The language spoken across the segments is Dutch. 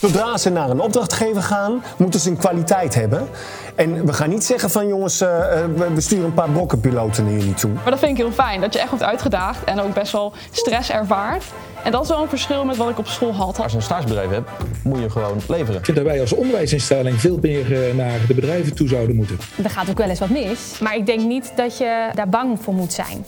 Zodra ze naar een opdrachtgever gaan, moeten ze een kwaliteit hebben. En we gaan niet zeggen van jongens, uh, we sturen een paar brokkenpiloten naar jullie toe. Maar dat vind ik heel fijn, dat je echt wordt uitgedaagd en ook best wel stress ervaart. En dat is wel een verschil met wat ik op school had. Als je een stagebedrijf hebt, moet je gewoon leveren. Ik vind dat wij als onderwijsinstelling veel meer naar de bedrijven toe zouden moeten. Er gaat ook wel eens wat mis, maar ik denk niet dat je daar bang voor moet zijn.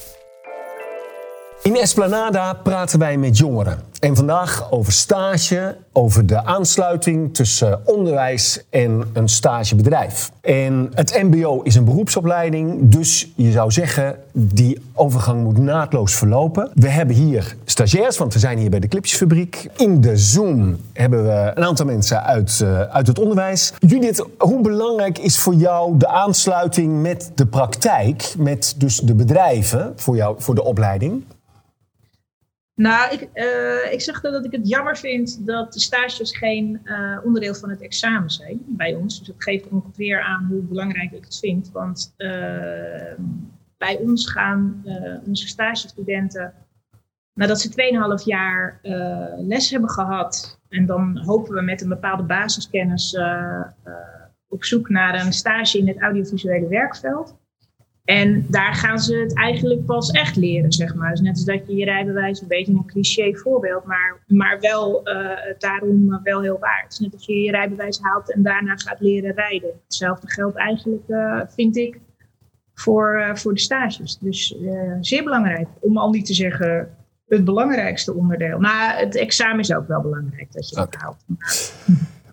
In Esplanada praten wij met jongeren. En vandaag over stage, over de aansluiting tussen onderwijs en een stagebedrijf. En het MBO is een beroepsopleiding, dus je zou zeggen, die overgang moet naadloos verlopen. We hebben hier stagiairs, want we zijn hier bij de Clipsfabriek. In de Zoom hebben we een aantal mensen uit, uh, uit het onderwijs. Judith, hoe belangrijk is voor jou de aansluiting met de praktijk, met dus de bedrijven voor, jou, voor de opleiding? Nou, ik, uh, ik zeg dat ik het jammer vind dat de stages geen uh, onderdeel van het examen zijn bij ons. Dus het geeft ongeveer aan hoe belangrijk ik het vind. Want uh, bij ons gaan onze stagestudenten, nadat ze 2,5 jaar les hebben gehad, en dan hopen we met een bepaalde basiskennis op zoek naar een stage in het audiovisuele werkveld. En daar gaan ze het eigenlijk pas echt leren, zeg maar. Dus net als dat je je rijbewijs, een beetje een cliché voorbeeld, maar, maar wel uh, daarom wel heel waard. Dus net als je je rijbewijs haalt en daarna gaat leren rijden. Hetzelfde geldt eigenlijk, uh, vind ik, voor, uh, voor de stages. Dus zeer belangrijk, om al niet te zeggen het belangrijkste onderdeel. Maar het examen is ook wel belangrijk dat je dat haalt.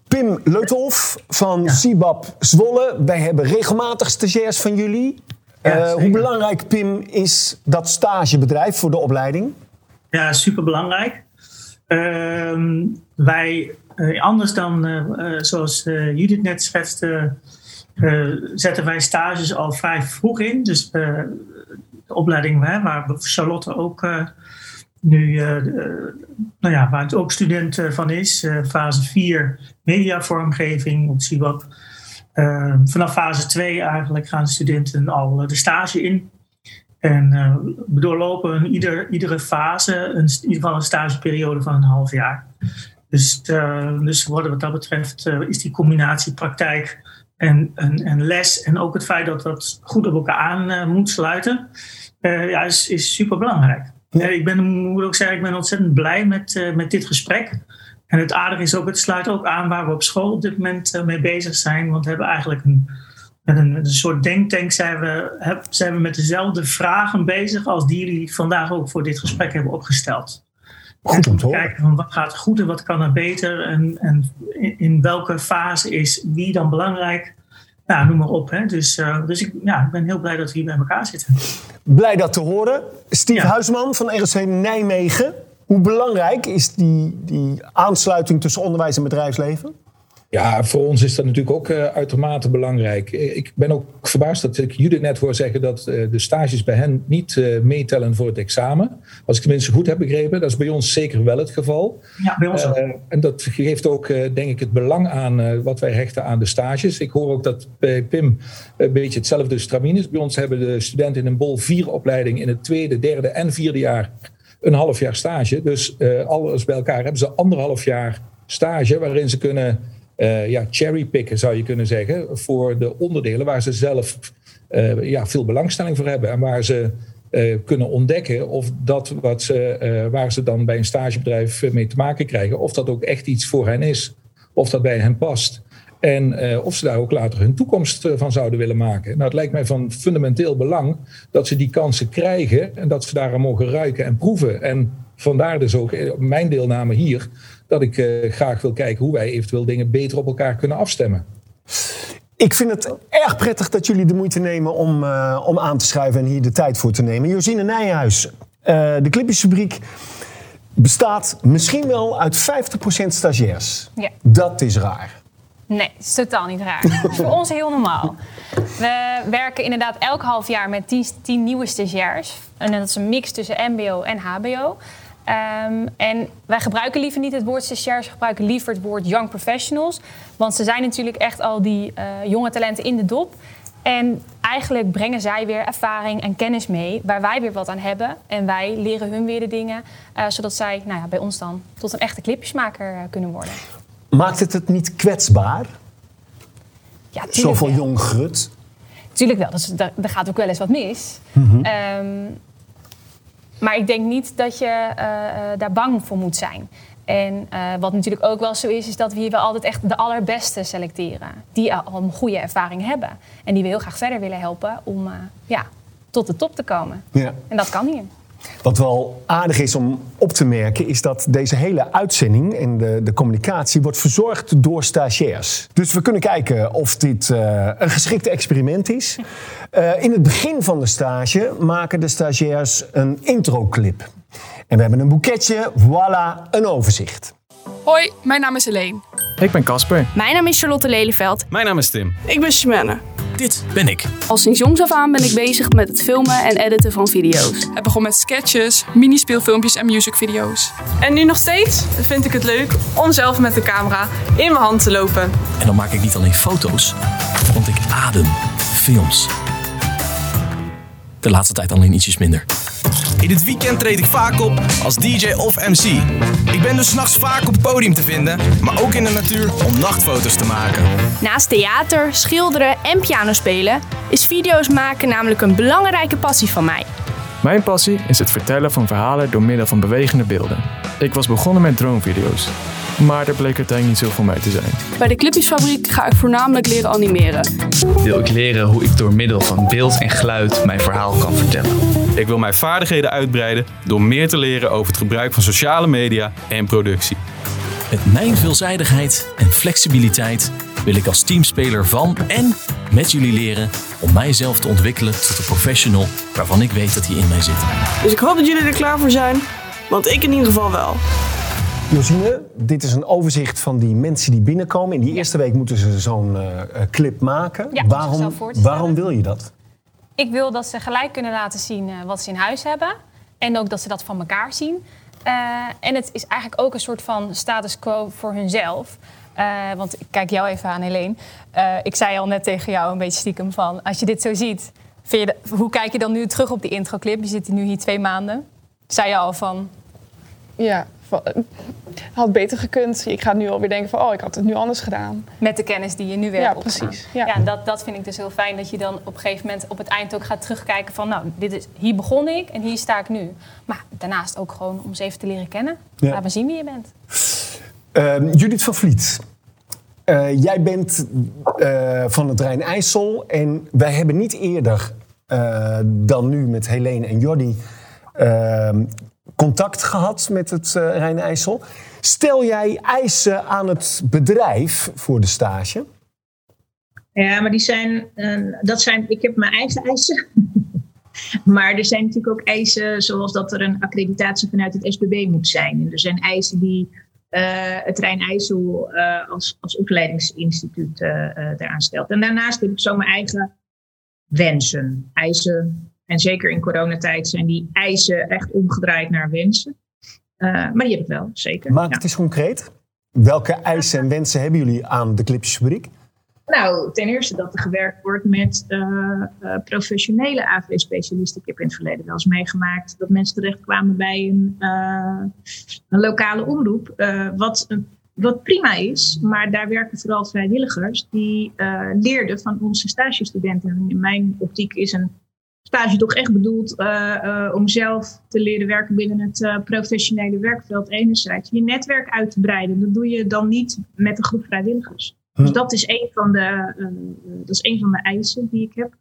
Pim Leutolf van ja. CIBAP Zwolle. Wij hebben regelmatig stagiairs van jullie. Ja, uh, hoe belangrijk, Pim, is dat stagebedrijf voor de opleiding? Ja, super belangrijk. Uh, wij, uh, anders dan uh, zoals Judith net schetste, zetten wij stages al vrij vroeg in. Dus de opleiding hè, waar Charlotte ook nu, nou ja, waar het ook student van is, fase 4 mediavormgeving op CIBAP. Uh, vanaf fase 2 eigenlijk gaan studenten al de stage in. En uh, we doorlopen ieder, iedere fase een, in ieder geval een stageperiode van een half jaar. Dus, uh, dus wat dat betreft is die combinatie praktijk en, en, en, les en ook het feit dat dat goed op elkaar aan moet sluiten, ja, is, is super belangrijk. ik ben, moet ook zeggen, ik ben ontzettend blij met, met dit gesprek. En het aardige is ook, het sluit ook aan waar we op school op dit moment uh, mee bezig zijn. Want we hebben eigenlijk een, met een, een soort denktank zijn we, heb, zijn we met dezelfde vragen bezig als die jullie vandaag ook voor dit gesprek hebben opgesteld. Goed om te kijken van wat gaat goed en wat kan er beter en, en in, in welke fase is wie dan belangrijk. Nou, noem maar op. Hè. Dus, uh, dus ik, ja, ik ben heel blij dat we hier bij elkaar zitten. Blij dat te horen. Steve ja. Huisman van RSC Nijmegen. Hoe belangrijk is die, die aansluiting tussen onderwijs en bedrijfsleven? Ja, voor ons is dat natuurlijk ook uh, uitermate belangrijk. Ik ben ook verbaasd dat ik Judith net hoor zeggen dat uh, de stages bij hen niet uh, meetellen voor het examen. Als ik tenminste goed heb begrepen, dat is bij ons zeker wel het geval. Ja, bij ons ook. En dat geeft ook, denk ik, het belang aan wat wij hechten aan de stages. Ik hoor ook dat bij Pim een beetje hetzelfde stramien is. Bij ons hebben de studenten in een bol vier opleiding in het tweede, derde en vierde jaar een half jaar stage. Dus uh, alles bij elkaar hebben ze anderhalf jaar stage waarin ze kunnen uh, ja, cherrypicken, zou je kunnen zeggen, voor de onderdelen waar ze zelf uh, ja, veel belangstelling voor hebben en waar ze kunnen ontdekken of dat wat ze, waar ze dan bij een stagebedrijf mee te maken krijgen, of dat ook echt iets voor hen is, of dat bij hen past. En uh, of ze daar ook later hun toekomst van zouden willen maken. Nou, het lijkt mij van fundamenteel belang dat ze die kansen krijgen en dat ze daar mogen ruiken en proeven. En vandaar dus ook mijn deelname hier, dat ik uh, graag wil kijken hoe wij eventueel dingen beter op elkaar kunnen afstemmen. Ik vind het erg prettig dat jullie de moeite nemen om, uh, om aan te schuiven en hier de tijd voor te nemen. Josine Nijhuis, de Clipjesfabriek bestaat misschien wel uit 50% stagiairs. Ja. Dat is raar. Nee, het is totaal niet raar. voor ons heel normaal. We werken inderdaad elk half jaar met 10, 10 nieuwe stagiairs. En dat is een mix tussen MBO en HBO. Um, en wij gebruiken liever niet het woord stagiairs, we gebruiken liever het woord young professionals. Want ze zijn natuurlijk echt al die uh, jonge talenten in de dop. En eigenlijk brengen zij weer ervaring en kennis mee waar wij weer wat aan hebben. En wij leren hun weer de dingen, uh, zodat zij nou ja, bij ons dan tot een echte clipjesmaker uh, kunnen worden. Maakt het het niet kwetsbaar? Ja, wel. jong grut? Tuurlijk wel, dus daar, daar gaat ook wel eens wat mis. Mhm. Ehm, maar ik denk niet dat je eh, eh, daar bang voor moet zijn. En eh, wat natuurlijk ook wel zo is, is dat we hier wel altijd echt de allerbeste selecteren. Die al een goede ervaring hebben. En die we heel graag verder willen helpen om ja, tot de top te komen. Ja. En dat kan hier. Wat wel aardig is om op te merken, is dat deze hele uitzending en de, de communicatie wordt verzorgd door stagiairs. Dus we kunnen kijken of dit eh, een geschikt experiment is. Eh, in het begin van de stage maken de stagiairs een introclip. En we hebben een boeketje, voilà, een overzicht. Hoi, mijn naam is Helene. Ik ben Casper. Mijn naam is Charlotte Lelyveld. Mijn naam is Tim. Ik ben Shimenne. Dit ben ik. Al sinds jongs af aan ben ik bezig met het filmen en editen van video's. Het begon met sketches, mini-speelfilmpjes en musicvideo's. En nu nog steeds vind ik het leuk om zelf met de camera in mijn hand te lopen. En dan maak ik niet alleen foto's, want ik adem films. De laatste tijd alleen ietsjes minder. In het weekend treed ik vaak op als DJ of MC. Ik ben dus s'nachts vaak op het podium te vinden, maar ook in de natuur om nachtfoto's te maken. Naast theater, schilderen en piano spelen is video's maken namelijk een belangrijke passie van mij. Mijn passie is het vertellen van verhalen door middel van bewegende beelden. Ik was begonnen met dronevideo's, maar er bleek uiteindelijk niet zo voor mij te zijn. Bij de Clipjesfabriek ga ik voornamelijk leren animeren. Wil ik leren hoe ik door middel van beeld en geluid mijn verhaal kan vertellen. Ik wil mijn vaardigheden uitbreiden door meer te leren over het gebruik van sociale media en productie. Met mijn veelzijdigheid en flexibiliteit wil ik als teamspeler van en met jullie leren om mijzelf te ontwikkelen tot een professional waarvan ik weet dat hij in mij zit. Dus ik hoop dat jullie er klaar voor zijn, want ik in ieder geval wel. Josine, dit is een overzicht van die mensen die binnenkomen. In die eerste week moeten ze zo'n eh, eh, clip maken. Ja, om waarom, waarom wil je dat? Ik wil dat ze gelijk kunnen laten zien eh, wat ze in huis hebben. En ook dat ze dat van elkaar zien. Eh, en het is eigenlijk ook een soort van status quo voor hunzelf. Eh, want ik kijk jou even aan, Helene. Eh, ik zei al net tegen jou een beetje stiekem van... als je dit zo ziet, vind je de- hoe kijk je dan nu terug op die introclip? Je zit nu hier twee maanden. Zei je al van... Ja, van- het had beter gekund. Ik ga nu alweer denken van, oh, ik had het nu anders gedaan. Met de kennis die je nu weer Ja, hebt opgedaan. precies, ja. Ja, en dat, dat vind ik dus heel fijn. Dat je dan op een gegeven moment op het eind ook gaat terugkijken van... nou, dit is, hier begon ik en hier sta ik nu. Maar daarnaast ook gewoon om ze even te leren kennen. Ja. Laat maar zien wie je bent. Eh, Judith van Vliet. Eh, jij bent eh, van het Rijn-IJssel. En wij hebben niet eerder eh, dan nu met Helene en Jordi eh, contact gehad met het eh, Rijn-IJssel. Stel jij eisen aan het bedrijf voor de stage? Ja, maar die zijn, eh, dat zijn, ik heb mijn eigen eisen. maar er zijn natuurlijk ook eisen zoals dat er een accreditatie vanuit het SBB moet zijn. En er zijn eisen die eh, het Rijn-IJssel als, als opleidingsinstituut daaraan stelt. En daarnaast heb ik zo mijn eigen wensen, eisen. En zeker in coronatijd zijn die eisen echt omgedraaid naar wensen. Eh, maar die heb ik wel, zeker. Maak ja. het eens concreet. Welke eisen en wensen hebben jullie aan de Clipjesfabriek? Nou, ten eerste dat er gewerkt wordt met eh, eh, professionele AV-specialisten. Ik heb in het verleden wel eens meegemaakt dat mensen terechtkwamen bij een, een lokale omroep. wat, wat prima is, maar daar werken vooral vrijwilligers die leerden van onze stagestudenten. En in mijn optiek is een stage toch echt bedoeld eh, eh, om zelf te leren werken binnen het eh, professionele werkveld enerzijds. Je netwerk uit te breiden. Dat doe je dan niet met een groep vrijwilligers. Dus dat is een van de, dat is een van de eisen die ik heb.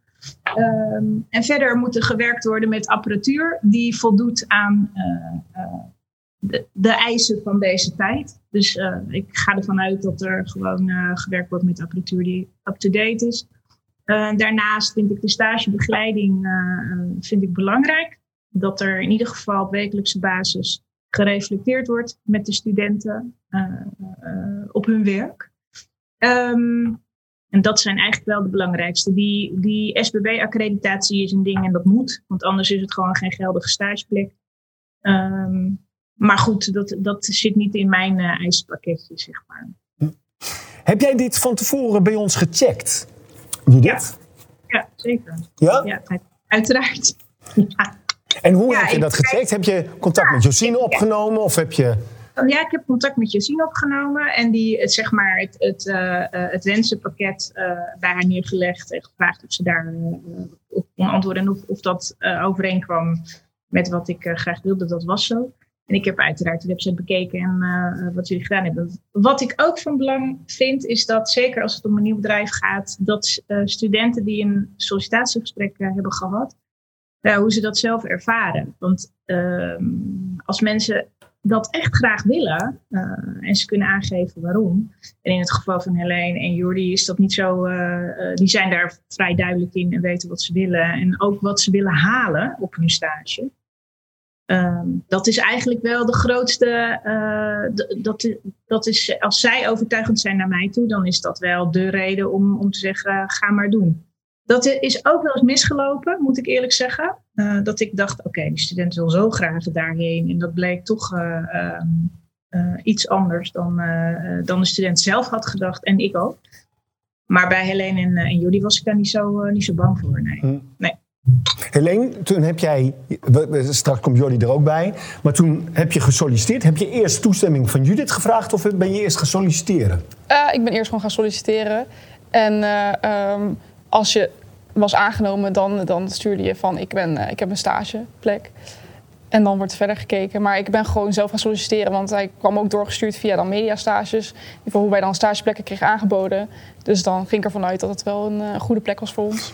Ehm, en verder moet er gewerkt worden met apparatuur die voldoet aan de, de eisen van deze tijd. Dus ik ga ervan uit dat er gewoon gewerkt wordt met apparatuur die up-to-date is. Eh, daarnaast vind ik de stagebegeleiding eh, vind ik belangrijk. Dat er in ieder geval op wekelijkse basis gereflecteerd wordt met de studenten eh, op hun werk. Ehm, en dat zijn eigenlijk wel de belangrijkste. Die, die SBB-accreditatie is een ding en dat moet, want anders is het gewoon geen geldige stageplek. Ehm, maar goed, dat, dat zit niet in mijn eisenpakketje, zeg maar. Heb jij dit van tevoren bij ons gecheckt? Judith? Ja, zeker. Ja? Ja, uit- uiteraard. Ja. En hoe Ja, heb je dat gecheckt? Heb je contact met Josine opgenomen? Of heb je... ja, ik heb contact met Josine opgenomen en die het, zeg maar, het, het, uh, het wensenpakket uh, bij haar neergelegd en gevraagd of ze daar op kon antwoorden en of, of dat overeenkwam met wat ik graag wilde. Dat was zo. En ik heb uiteraard de website bekeken en wat jullie gedaan hebben. Wat ik ook van belang vind, is dat zeker als het om een nieuw bedrijf gaat, dat studenten die een sollicitatiegesprek hebben gehad, hoe ze dat zelf ervaren. Want ehm, als mensen dat echt graag willen en ze kunnen aangeven waarom. En in het geval van Helene en Jordi is dat niet zo. Die zijn daar vrij duidelijk in en weten wat ze willen en ook wat ze willen halen op hun stage. Um, dat is eigenlijk wel de grootste. Uh, dat, dat is, als zij overtuigend zijn naar mij toe, dan is dat wel de reden om, om te zeggen: ga maar doen. Dat is ook wel eens misgelopen, moet ik eerlijk zeggen. Uh, dat ik dacht, oké, okay, die student wil zo graag daarheen. En dat bleek toch uh, uh, iets anders dan, dan de student zelf had gedacht. En ik ook. Maar bij Helene en, en Judy was ik daar niet zo, niet zo bang voor. Nee. Hm. nee. Helene, toen heb jij, straks komt Jordi er ook bij, maar toen heb je gesolliciteerd. Heb je eerst toestemming van Judith gevraagd of ben je eerst gaan solliciteren? ik ben eerst gewoon gaan solliciteren. En um, als je was aangenomen, dan, dan stuurde je van ik, ben, uh, ik heb een stageplek. En dan wordt verder gekeken. Maar ik ben gewoon zelf gaan solliciteren, want hij kwam ook doorgestuurd via dan mediastages. Voor hoe wij dan stageplekken kregen aangeboden. Dus dan ging ik ervan uit dat het wel een goede plek was voor ons.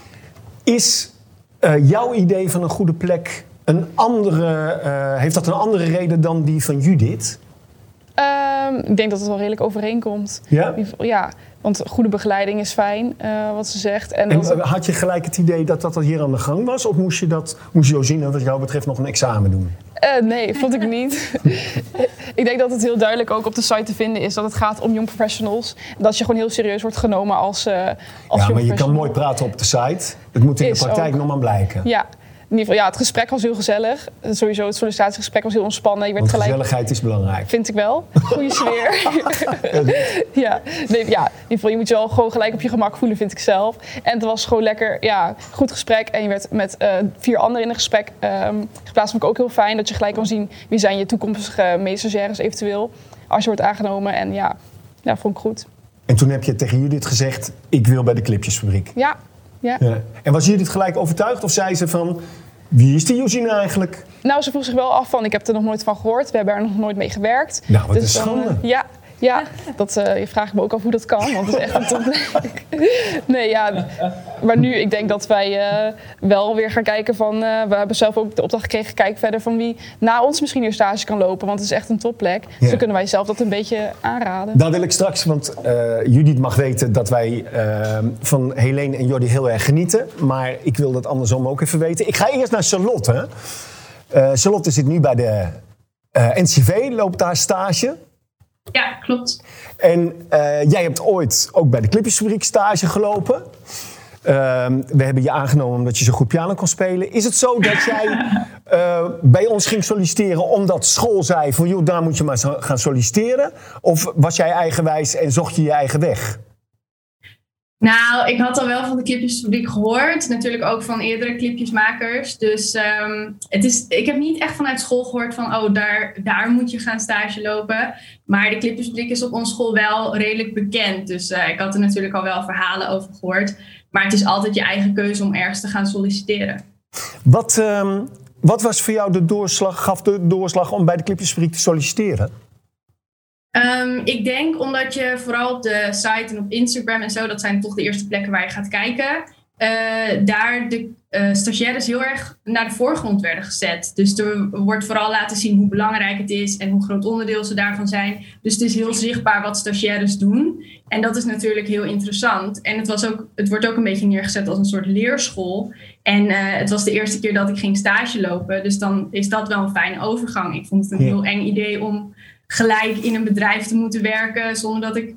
Is uh, jouw idee van een goede plek een andere, heeft dat een andere reden dan die van Judith? Um, ik denk dat het wel redelijk overeenkomt. Ja? Ja, want goede begeleiding is fijn, uh, wat ze zegt. En, en dat... had je gelijk het idee dat dat hier aan de gang was? Of moest je, dat, moest je zien wat jou betreft nog een examen doen? Uh, nee, vond ik niet. ik denk dat het heel duidelijk ook op de site te vinden is dat het gaat om young professionals. Dat je gewoon heel serieus wordt genomen als, uh, als Ja, maar je kan mooi praten op de site. Het moet in de praktijk nog maar blijken. Ja, in ieder geval, ja, het gesprek was heel gezellig. Sowieso, het sollicitatiegesprek was heel ontspannen. Je werd Want gelijk... gezelligheid is belangrijk. Vind ik wel. Goede sfeer. ja, nee, ja, in ieder geval, je moet je wel gewoon gelijk op je gemak voelen, vind ik zelf. En het was gewoon lekker, ja, goed gesprek. En je werd met uh, vier anderen in een gesprek um, geplaatst. Vond ik ook heel fijn, dat je gelijk kan zien wie zijn je toekomstige medestagiaires eventueel. Als je wordt aangenomen. En ja, ja, vond ik goed. En toen heb je tegen Judith gezegd, ik wil bij de Clipjesfabriek. Ja, ja. ja. En was Judith gelijk overtuigd of zei ze van... Wie is die Josine eigenlijk? Nou, ze vroeg zich wel af van, ik heb er nog nooit van gehoord. We hebben er nog nooit mee gewerkt. Nou, wat dus een schande. Dan, uh, ja, ja, dat uh, je vraagt me ook af hoe dat kan, want het is echt een topplek. nee, ja, maar nu, ik denk dat wij uh, wel weer gaan kijken van... Uh, we hebben zelf ook de opdracht gekregen, kijk verder van wie na ons misschien hier stage kan lopen. Want het is echt een topplek. Ja. Dus dan kunnen wij zelf dat een beetje aanraden. Dat wil ik straks, want Judith mag weten dat wij van Helene en Jordi heel erg genieten. Maar ik wil dat andersom ook even weten. Ik ga eerst naar Charlotte. Charlotte zit nu bij de NCV, loopt daar stage. Ja, klopt. En uh, jij hebt ooit ook bij de Clipjesfabriek stage gelopen. Uh, we hebben je aangenomen omdat je zo goed piano kon spelen. Is het zo dat jij uh, bij ons ging solliciteren omdat school zei van... joh, daar moet je maar gaan solliciteren? Of was jij eigenwijs en zocht je je eigen weg? Nou, ik had al wel van de clipjesfabriek gehoord. Natuurlijk ook van eerdere clipjesmakers. Dus um, het is, ik heb niet echt vanuit school gehoord van... oh, daar, daar moet je gaan stage lopen. Maar de clipjesfabriek is op onze school wel redelijk bekend. Dus uh, ik had er natuurlijk al wel verhalen over gehoord. Maar het is altijd je eigen keuze om ergens te gaan solliciteren. Wat, um, wat was voor jou de doorslag, gaf de doorslag om bij de clipjesfabriek te solliciteren? Um, ik denk omdat je vooral op de site en op Instagram en zo, dat zijn toch de eerste plekken waar je gaat kijken, uh, daar de uh, stagiaires heel erg naar de voorgrond werden gezet. Dus er wordt vooral laten zien hoe belangrijk het is en hoe groot onderdeel ze daarvan zijn. Dus het is heel zichtbaar wat stagiaires doen. En dat is natuurlijk heel interessant. En het, was ook, het wordt ook een beetje neergezet als een soort leerschool. En uh, het was de eerste keer dat ik ging stage lopen. Dus dan is dat wel een fijne overgang. Ik vond het een heel eng idee om gelijk in een bedrijf te moeten werken zonder dat ik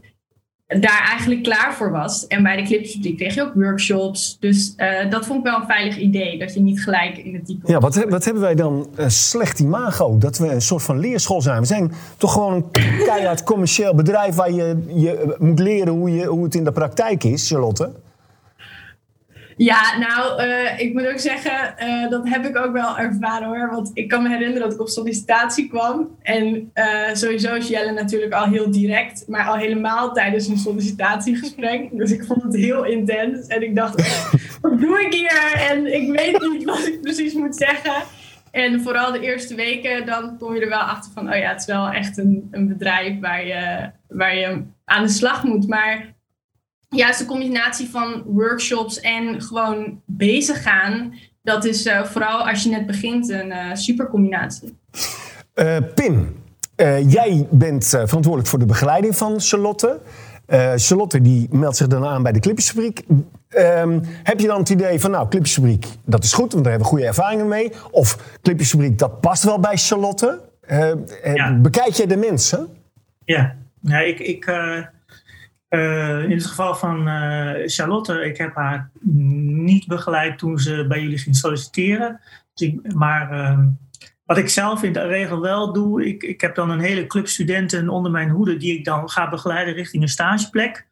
daar eigenlijk klaar voor was. En bij de Clipsfabriek kreeg je ook workshops. Dus uh, dat vond ik wel een veilig idee, dat je niet gelijk in het diepe... Ja, wat, wat hebben wij dan uh, slecht imago? Dat we een soort van leerschool zijn. We zijn toch gewoon een keihard commercieel bedrijf... waar je, je moet leren hoe, je, hoe het in de praktijk is, Charlotte? Ja, nou, uh, ik moet ook zeggen, uh, dat heb ik ook wel ervaren hoor. Want ik kan me herinneren dat ik op sollicitatie kwam. En uh, sowieso is Jelle natuurlijk al heel direct, maar al helemaal tijdens een sollicitatiegesprek. Dus ik vond het heel intens. En ik dacht, wat doe ik hier? En ik weet niet wat ik precies moet zeggen. En vooral de eerste weken, dan kom je er wel achter van, oh ja, het is wel echt een, een bedrijf waar je, waar je aan de slag moet. Maar juist de combinatie van workshops en gewoon bezig gaan, dat is uh, vooral als je net begint een uh, super combinatie. Uh, Pim, jij bent verantwoordelijk voor de begeleiding van Charlotte. Charlotte die meldt zich dan aan bij de Clipjesfabriek. Um, heb je dan het idee van, nou, Clipjesfabriek, dat is goed, want daar hebben we goede ervaringen mee. Of Clipjesfabriek, dat past wel bij Charlotte. Ja. Bekijk jij de mensen? Ja, ja ik... ik uh, in het geval van uh, Charlotte, ik heb haar niet begeleid toen ze bij jullie ging solliciteren. Dus ik, maar uh, wat ik zelf in de regel wel doe, ik, ik heb dan een hele club studenten onder mijn hoede die ik dan ga begeleiden richting een stageplek.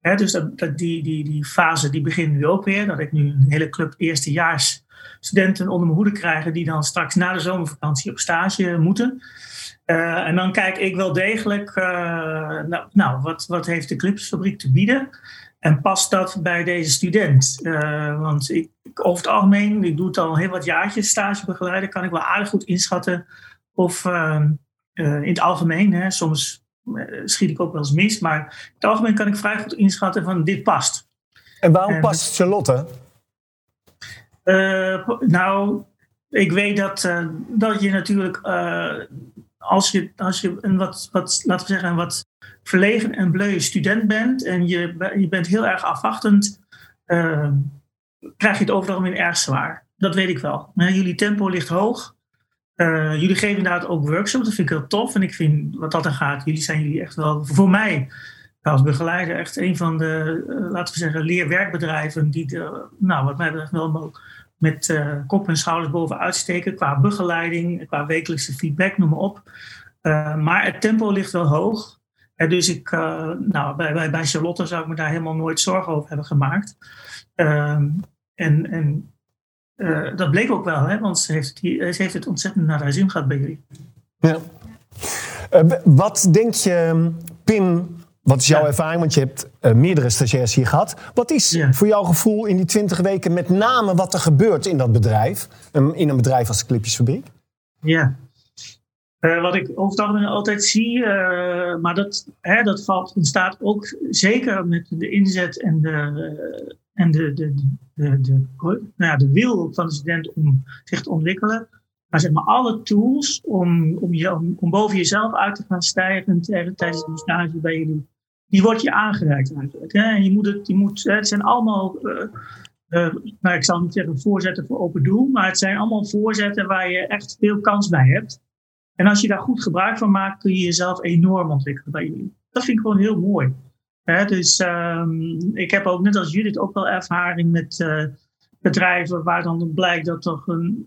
He, dus dat, dat, die, die, die fase die begint nu ook weer. Dat ik nu een hele club eerstejaars studenten onder mijn hoede krijg die dan straks na de zomervakantie op stage moeten. Uh, en dan kijk ik wel degelijk, uh, nou, nou, wat, wat heeft de Clipsfabriek te bieden? En past dat bij deze student? Uh, want ik, over het algemeen, ik doe het al heel wat jaartjes stage begeleiden, kan ik wel aardig goed inschatten of in het algemeen, hè, soms schiet ik ook wel eens mis, maar in het algemeen kan ik vrij goed inschatten van dit past. En waarom en, past Charlotte? nou, ik weet dat, dat je natuurlijk als je, als je een wat, wat, laten we zeggen, wat verlegen en bleu student bent en je, je bent heel erg afwachtend, uh, krijg je het over het algemeen erg zwaar. Dat weet ik wel. jullie tempo ligt hoog. Uh, jullie geven inderdaad ook workshops. Dat vind ik heel tof. En ik vind wat dat er gaat, jullie zijn jullie echt wel voor mij als begeleider echt een van de, uh, laten we zeggen, leerwerkbedrijven die, nou, wat mij betreft wel met uh, kop en schouders bovenuit steken qua begeleiding, qua wekelijkse feedback, noem maar op. Uh, maar het tempo ligt wel hoog. En dus ik, nou, bij, bij, bij Charlotte zou ik me daar helemaal nooit zorgen over hebben gemaakt. Ehm, en en dat bleek ook wel, hè, want ze heeft, het, ze heeft het ontzettend naar haar zin gehad bij jullie. Ja. wat denk je, Pim, wat is jouw ervaring? Want je hebt uh, meerdere stagiairs hier gehad. Wat is ja. voor jouw gevoel in die twintig weken met name wat er gebeurt in dat bedrijf? In een bedrijf als de Clipjesfabriek? Ja. Uh, wat ik over het algemeen altijd zie, uh, maar dat, hè, dat valt, ontstaat ook zeker met de inzet en de, en de, de, de, de, nou ja, de wil van de student om zich te ontwikkelen. Maar zeg maar alle tools om, om, je, om boven jezelf uit te gaan stijgen tijdens de stage bij jullie die wordt je aangereikt eigenlijk. Hè? Je moet het, je moet, het zijn allemaal, uh, uh, nou ik zal niet zeggen voorzetten voor open doel, maar het zijn allemaal voorzetten waar je echt veel kans bij hebt. En als je daar goed gebruik van maakt, kun je jezelf enorm ontwikkelen bij jullie. Dat vind ik gewoon heel mooi. Hè? Dus um, ik heb ook net als Judith ook wel ervaring met uh, bedrijven waar dan blijkt dat toch een,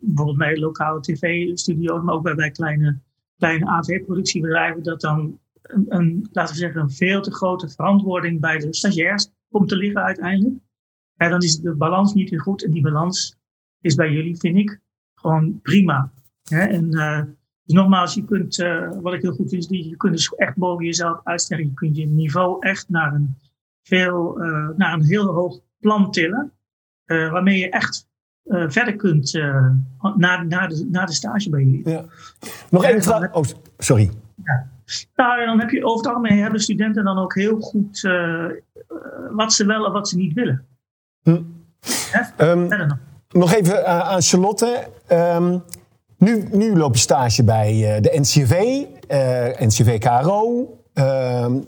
bijvoorbeeld bij lokale tv-studio's, maar ook bij, kleine, kleine AV-productiebedrijven, dat dan een, laten we zeggen, een veel te grote verantwoording bij de stagiairs komt te liggen uiteindelijk. En dan is de balans niet meer goed. En die balans is bij jullie, vind ik, gewoon prima. En uh, dus nogmaals, je kunt, uh, wat ik heel goed vind, is je kunt dus echt boven jezelf uitstellen. Je kunt je niveau echt naar een, veel, naar een heel hoog plan tillen. Waarmee je echt verder kunt na, na, de, na de stage bij jullie. Ja. Nog één vraag. Oh, sorry. Ja. Nou, dan heb je over het algemeen hebben studenten dan ook heel goed wat ze wel en wat ze niet willen. Hm. Um, nog even aan Charlotte. Um, nu, nu loop je stage bij de NCV, NCV KRO. Ehm,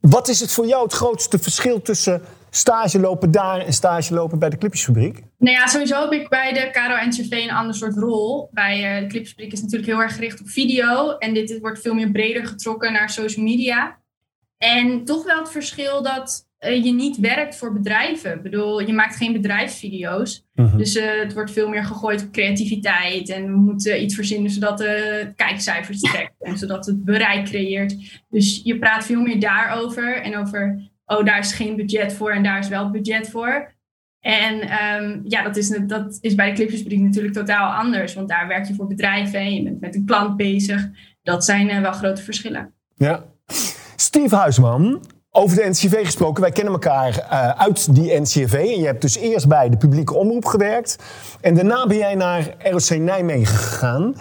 wat is het voor jou het grootste verschil tussen stage lopen daar en stage lopen bij de Clipjesfabriek? Nou ja, sowieso heb ik bij de Caro NCV een ander soort rol. Bij uh, de Clipjesfabriek is natuurlijk heel erg gericht op video. En dit, dit, wordt veel meer breder getrokken naar social media. En toch wel het verschil dat uh, je niet werkt voor bedrijven. Ik bedoel, je maakt geen bedrijfsvideo's. Uh-huh. Dus uh, het wordt veel meer gegooid op creativiteit. En we moeten iets verzinnen zodat de kijkcijfers trekt. en zodat het bereik creëert. Dus je praat veel meer daarover. En over oh, daar is geen budget voor en daar is wel budget voor. En ehm, ja, dat is, dat is bij de clipjesfabriek natuurlijk totaal anders. Want daar werk je voor bedrijven en je bent met een klant bezig. Dat zijn eh, wel grote verschillen. Ja. Steve Huisman, over de NCV gesproken. Wij kennen elkaar eh, uit die NCV. En je hebt dus eerst bij de publieke omroep gewerkt. En daarna ben jij naar ROC Nijmegen gegaan.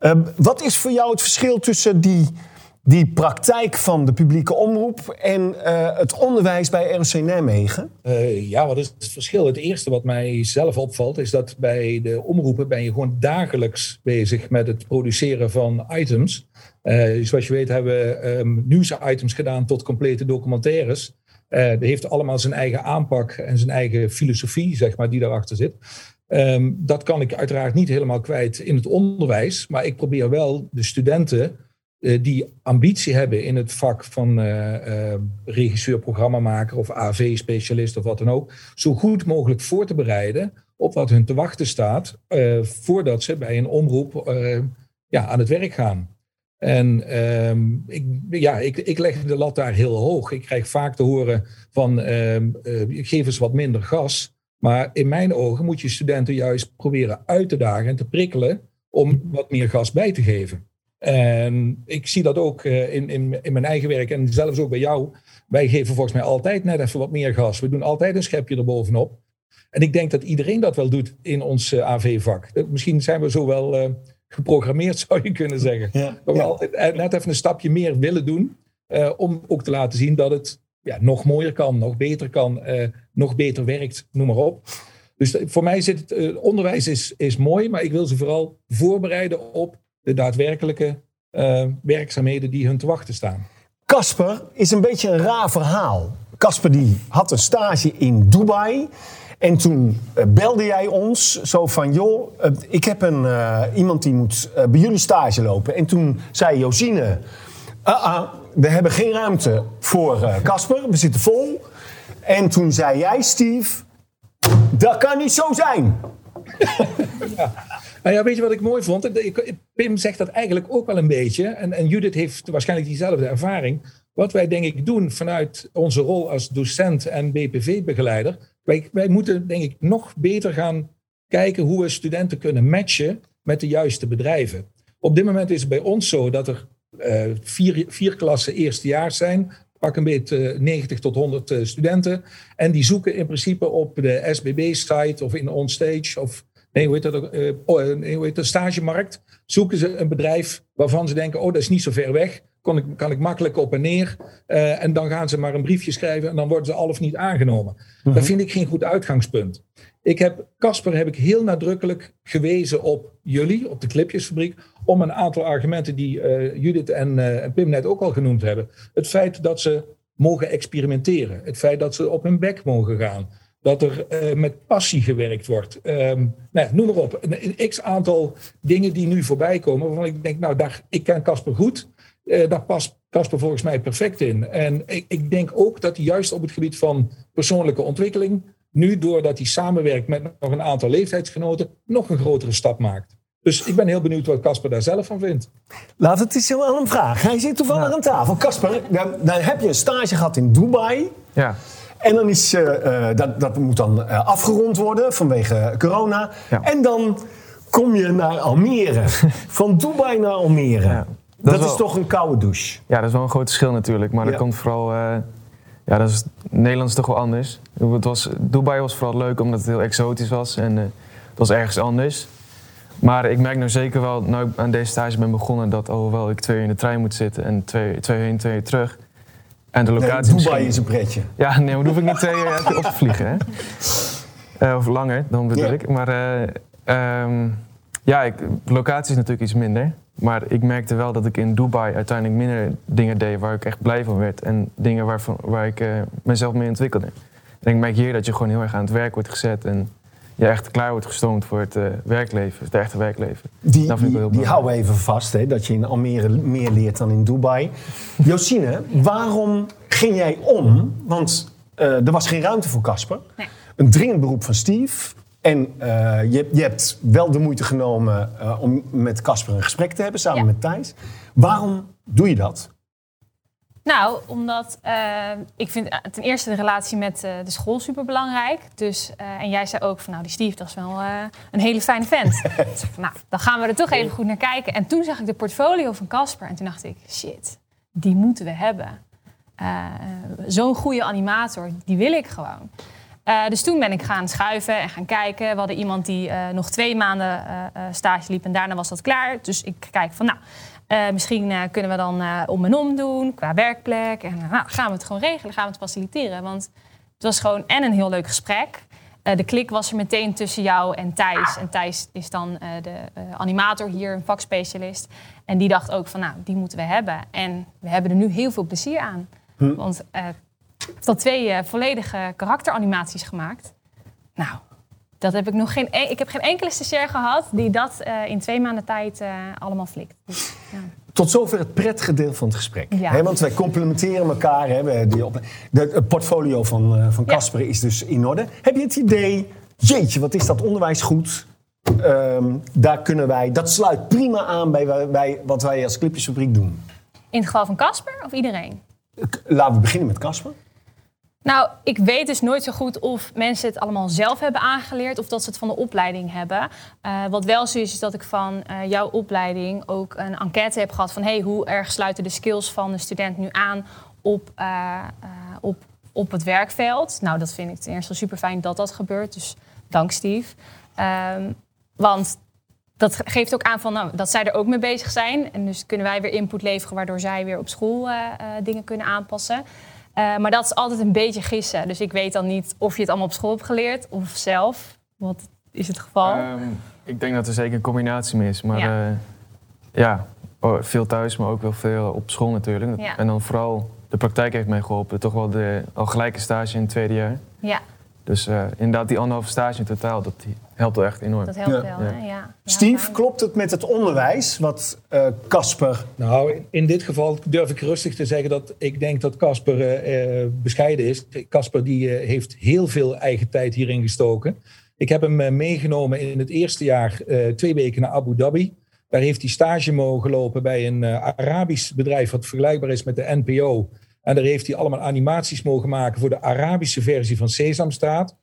Uh, wat is voor jou het verschil tussen die, die praktijk van de publieke omroep en uh, het onderwijs bij ROC Nijmegen? Uh, ja, wat is het verschil? Het eerste wat mij zelf opvalt is dat bij de omroepen ben je gewoon dagelijks bezig met het produceren van items. Uh, zoals je weet hebben we um, nieuwsitems gedaan tot complete documentaires. Dat heeft allemaal zijn eigen aanpak en zijn eigen filosofie, zeg maar, die daarachter zit. Um, dat kan ik uiteraard niet helemaal kwijt in het onderwijs, maar ik probeer wel de studenten die ambitie hebben in het vak van regisseur, programmamaker of AV-specialist of wat dan ook, zo goed mogelijk voor te bereiden op wat hun te wachten staat voordat ze bij een omroep ja, aan het werk gaan. En um, ik, ja, ik, ik leg de lat daar heel hoog. Ik krijg vaak te horen van um, uh, geef eens wat minder gas. Maar in mijn ogen moet je studenten juist proberen uit te dagen en te prikkelen om wat meer gas bij te geven. En ik zie dat ook uh, in, in, in mijn eigen werk en zelfs ook bij jou. Wij geven volgens mij altijd net even wat meer gas. We doen altijd een schepje erbovenop. En ik denk dat iedereen dat wel doet in ons uh, AV-vak. Misschien zijn we zo wel uh, geprogrammeerd, zou je kunnen zeggen. Ja, dat we ja. altijd net even een stapje meer willen doen. Uh, om ook te laten zien dat het ja, nog mooier kan, nog beter kan, uh, nog beter werkt, noem maar op. Dus voor mij zit het uh, onderwijs is, is mooi, maar ik wil ze vooral voorbereiden op de daadwerkelijke werkzaamheden die hun te wachten staan. Casper is een beetje een raar verhaal. Casper die had een stage in Dubai. En toen uh, belde jij ons zo van, joh, uh, ik heb een, iemand die moet bij jullie stage lopen. En toen zei Josine, uh we hebben geen ruimte voor Casper, we zitten vol. En toen zei jij, Steve, dat kan niet zo zijn. Ja. Nou ja, weet je wat ik mooi vond? Pim zegt dat eigenlijk ook wel een beetje. En, en Judith heeft waarschijnlijk diezelfde ervaring. Wat wij denk ik doen vanuit onze rol als docent en BPV-begeleider. Wij, moeten denk ik nog beter gaan kijken hoe we studenten kunnen matchen met de juiste bedrijven. Op dit moment is het bij ons zo dat er uh, vier, vier klassen eerstejaars zijn. Pak een beetje uh, 90 tot 100 uh, studenten. En die zoeken in principe op de SBB-site of in OnStage of nee, hoe heet dat, uh, oh, hoe heet de stagemarkt. Zoeken ze een bedrijf waarvan ze denken, oh dat is niet zo ver weg. Kan ik, kan ik makkelijk op en neer. Uh, en dan gaan ze maar een briefje schrijven en dan worden ze al of niet aangenomen. Uh -huh. Dat vind ik geen goed uitgangspunt. Ik heb, Casper heb ik heel nadrukkelijk gewezen op jullie, op de clipjesfabriek, om een aantal argumenten die uh, Judith en, uh, en Pim net ook al genoemd hebben. Het feit dat ze mogen experimenteren. Het feit dat ze op hun bek mogen gaan. Dat er uh, met passie gewerkt wordt. Um, nou, noem maar op. Een, x aantal dingen die nu voorbij komen. Waarvan ik denk, nou, daar, ik ken Casper goed. Daar past Casper volgens mij perfect in. En ik, ik denk ook dat hij juist op het gebied van persoonlijke ontwikkeling. Nu doordat hij samenwerkt met nog een aantal leeftijdsgenoten. nog een grotere stap maakt. Dus ik ben heel benieuwd wat Casper daar zelf van vindt. Laat het eens aan hem vragen. Hij zit toevallig ja. aan tafel. Casper, dan, dan heb je een stage gehad in Dubai. Ja. En dan is, uh, uh, dat, dat moet dan uh, afgerond worden vanwege corona. Ja. En dan kom je naar Almere. Van Dubai naar Almere. Ja, dat, dat is, wel, is, toch een koude douche. Ja, dat is wel een groot verschil natuurlijk. Maar dat komt vooral... ja, dat is Nederlands toch wel anders. Het was, Dubai was vooral leuk omdat het heel exotisch was. En het was ergens anders. Maar ik merk nou zeker wel, nou ik aan deze stage ben begonnen, dat alhoewel ik twee uur in de trein moet zitten en twee, twee heen, twee uur terug. En de locatie. Nee, Dubai is een pretje. Ja, nee, maar dan hoef ik niet twee uur op te vliegen. Hè? Uh, of langer, dan bedoel ja. ik. Maar uh, um, ja, ik, locatie is natuurlijk iets minder. Maar ik merkte wel dat ik in Dubai uiteindelijk minder dingen deed waar ik echt blij van werd. En dingen waarvan, waar ik uh, mezelf mee ontwikkelde. En ik merk hier dat je gewoon heel erg aan het werk wordt gezet. En je echt klaar wordt gestoomd voor het uh, werkleven, het echte werkleven. Die, dat vind ik wel heel die houden we even vast, hè, dat je in Almere meer leert dan in Dubai. Josine, waarom ging jij om? Want uh, er was geen ruimte voor Casper. Nee. Een dringend beroep van Steve. En uh, je, je, hebt wel de moeite genomen om met Casper een gesprek te hebben, samen ja. met Thijs. Waarom doe je dat? Nou, omdat uh, ik vind ten eerste de relatie met de school super belangrijk. Dus, en jij zei ook van nou, die Steve, dat is wel een hele fijne vent. dus nou, dan gaan we er toch even goed naar kijken. En toen zag ik de portfolio van Casper en toen dacht ik, shit, die moeten we hebben. Zo'n goede animator, die wil ik gewoon. Dus toen ben ik gaan schuiven en gaan kijken. We hadden iemand die nog twee maanden stage liep en daarna was dat klaar. Dus ik kijk van nou, misschien kunnen we dan om en om doen qua werkplek. En nou, gaan we het gewoon regelen, gaan we het faciliteren. Want het was gewoon en een heel leuk gesprek. de klik was er meteen tussen jou en Thijs. En Thijs is dan de animator hier, een vakspecialist. En die dacht ook van, nou, die moeten we hebben. En we hebben er nu heel veel plezier aan. Hm. Want tot twee volledige karakteranimaties gemaakt. Nou, dat heb ik nog geen. E- ik heb geen enkele stagiair gehad die dat uh, in twee maanden tijd uh, allemaal flikt. Dus, ja. Tot zover het prettige deel van het gesprek. Ja. want wij complementeren elkaar. Hè, die op, de, het portfolio van van Casper ja. is dus in orde. Heb je het idee, jeetje, wat is dat onderwijs goed? Um, daar kunnen wij, dat sluit prima aan bij, bij wat wij als Clipjesfabriek doen. In het geval van Casper of iedereen? Laten we beginnen met Casper. Nou, ik weet dus nooit zo goed of mensen het allemaal zelf hebben aangeleerd of dat ze het van de opleiding hebben. Uh, wat wel zo is, is dat ik van uh, jouw opleiding ook een enquête heb gehad van hey, hoe erg sluiten de skills van de student nu aan op, uh, op, op het werkveld. Nou, dat vind ik ten eerste super fijn dat dat gebeurt. Dus dank Steve. Um, want dat geeft ook aan van, nou, dat zij er ook mee bezig zijn. En dus kunnen wij weer input leveren waardoor zij weer op school dingen kunnen aanpassen. Uh, maar dat is altijd een beetje gissen. Dus ik weet dan niet of je het allemaal op school hebt geleerd of zelf. Wat is het geval? Um, ik denk dat er zeker een combinatie is. Maar ja, uh, ja oh, veel thuis, maar ook wel veel op school natuurlijk. Ja. En dan vooral de praktijk heeft mij geholpen. Toch wel de al gelijke stage in het tweede jaar. Ja. Dus uh, inderdaad, die anderhalve stage in totaal, dat helpt wel echt enorm. Dat helpt wel, ja. Hè? ja. Steve, klopt het met het onderwijs wat Casper... Uh, nou, in dit geval durf ik rustig te zeggen dat ik denk dat Casper uh, bescheiden is. Casper die heeft heel veel eigen tijd hierin gestoken. Ik heb hem meegenomen in het eerste jaar twee weken naar Abu Dhabi. Daar heeft hij stage mogen lopen bij een Arabisch bedrijf wat vergelijkbaar is met de NPO... En daar heeft hij allemaal animaties mogen maken voor de Arabische versie van Sesamstraat.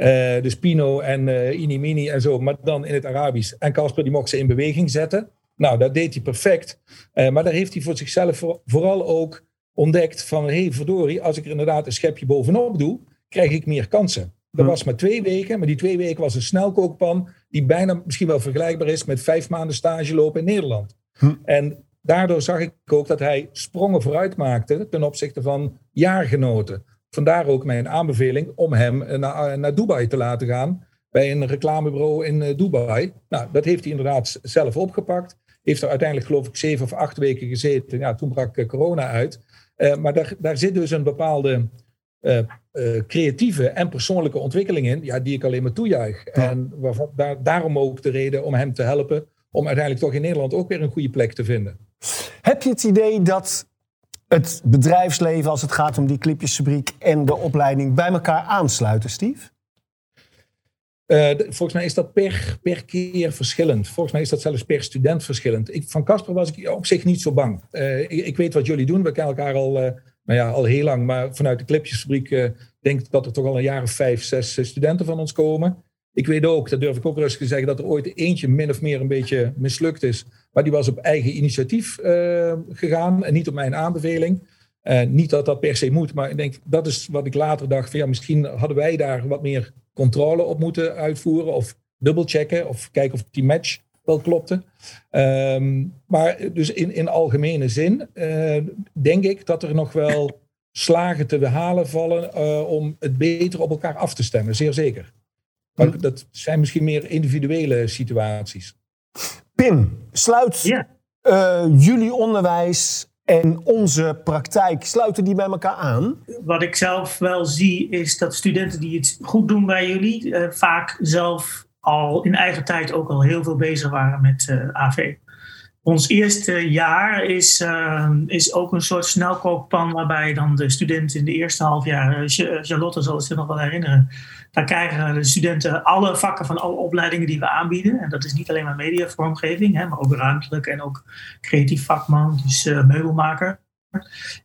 Uh, dus Pino en uh, Inimini en zo, maar dan in het Arabisch. En Casper die mocht ze in beweging zetten. Nou, dat deed hij perfect. Uh, maar daar heeft hij voor zichzelf voor, vooral ook ontdekt van... hé, hey, verdorie, als ik er inderdaad een schepje bovenop doe, krijg ik meer kansen. Dat was maar twee weken, maar die twee weken was een snelkookpan... die bijna misschien wel vergelijkbaar is met vijf maanden stage lopen in Nederland. Hm. En daardoor zag ik ook dat hij sprongen vooruit maakte ten opzichte van jaargenoten. Vandaar ook mijn aanbeveling om hem naar, naar Dubai te laten gaan. Bij een reclamebureau in eh, Dubai. Nou, dat heeft hij inderdaad zelf opgepakt. Heeft er uiteindelijk geloof ik zeven of acht weken gezeten. Ja, toen brak eh, corona uit. Uh, maar daar, daar zit dus een bepaalde uh, uh, creatieve en persoonlijke ontwikkeling in. Ja, die ik alleen maar toejuich. Ja. En waarvan, daar, daarom ook de reden om hem te helpen. Om uiteindelijk toch in Nederland ook weer een goede plek te vinden. Heb je het idee dat het bedrijfsleven, als het gaat om die clipjesfabriek en de opleiding, bij elkaar aansluiten, Steve? Uh, volgens mij is dat per, per keer verschillend. Volgens mij is dat zelfs per student verschillend. Ik, van Casper was ik op zich niet zo bang. Uh, ik, weet wat jullie doen. We kennen elkaar al, uh, nou ja, al heel lang. Maar vanuit de clipjesfabriek denk ik dat er toch al een jaar of vijf, zes studenten van ons komen. Ik weet ook, dat durf ik ook rustig te zeggen, dat er ooit eentje min of meer een beetje mislukt is. Maar die was op eigen initiatief uh, gegaan en niet op mijn aanbeveling. Uh, niet dat dat per se moet, maar ik denk dat is wat ik later dacht. Van, ja, misschien hadden wij daar wat meer controle op moeten uitvoeren. Of dubbelchecken of kijken of die match wel klopte. Um, maar dus in, in algemene zin uh, denk ik dat er nog wel slagen te behalen vallen om het beter op elkaar af te stemmen. Zeer zeker. Maar hm. dat zijn misschien meer individuele situaties. Pim, sluit ja. uh, jullie onderwijs en onze praktijk, sluiten die bij elkaar aan? Wat ik zelf wel zie is dat studenten die het goed doen bij jullie uh, vaak zelf al in eigen tijd ook al heel veel bezig waren met uh, eh, AV. Ons eerste jaar is, uh, is ook een soort snelkookpan waarbij dan de studenten in de eerste half jaar, Charlotte zal zich nog wel herinneren, daar krijgen de studenten alle vakken van alle opleidingen die we aanbieden. En dat is niet alleen maar mediavormgeving, hè, maar ook ruimtelijk en ook creatief vakman, dus meubelmaker.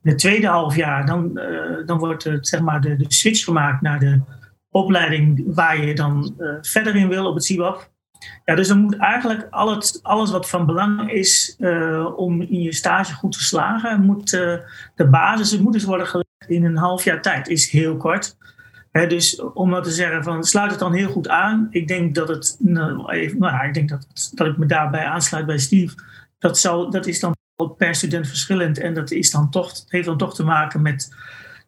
In het tweede halfjaar dan, eh, dan wordt zeg maar de, de switch gemaakt naar de opleiding waar je dan eh, verder in wil op het CIBAP. Ja, dus dan moet eigenlijk alles, wat van belang is eh, om in je stage goed te slagen, moet de basis, moet dus worden gelegd in een half jaar tijd. Is heel kort. Dus om nou te zeggen van sluit het dan heel goed aan. Ik denk dat het, nou, even, nou ik denk dat, dat ik me daarbij aansluit bij Steve. Dat, zal, dat is dan per student verschillend. En dat is dan toch, heeft dan toch te maken met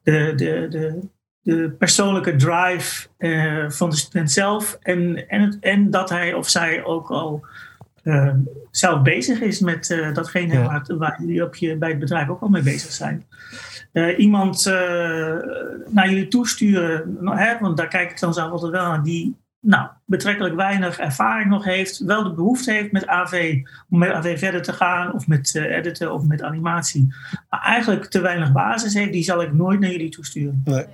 de, de, de, de persoonlijke drive uh, van de student zelf. En, en, het, en dat hij of zij ook al uh, zelf bezig is met uh, datgene ja. waar, waar jullie op je, bij het bedrijf ook al mee bezig zijn. iemand naar jullie toesturen, hè, want daar kijk ik dan zelf altijd wel aan, die nou, betrekkelijk weinig ervaring nog heeft, wel de behoefte heeft met AV, om met AV verder te gaan, of met editen of met animatie, maar eigenlijk te weinig basis heeft, die zal ik nooit naar jullie toesturen. Nee.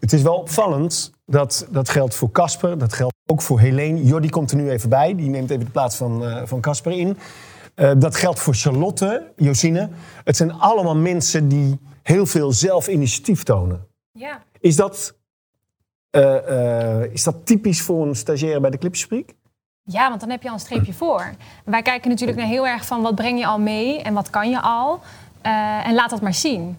Het is wel opvallend, dat, dat geldt voor Casper, dat geldt ook voor Helene. Jordi komt er nu even bij, die neemt even de plaats van uh, van Casper in. Uh, dat geldt voor Charlotte, Josine. Het zijn allemaal mensen die heel veel zelfinitiatief tonen. Ja. Is dat uh, uh, is dat typisch voor een stagiaire bij de Clipsfabriek? Ja, want dan heb je al een streepje voor. Wij kijken natuurlijk naar heel erg van wat breng je al mee en wat kan je al. En laat dat maar zien.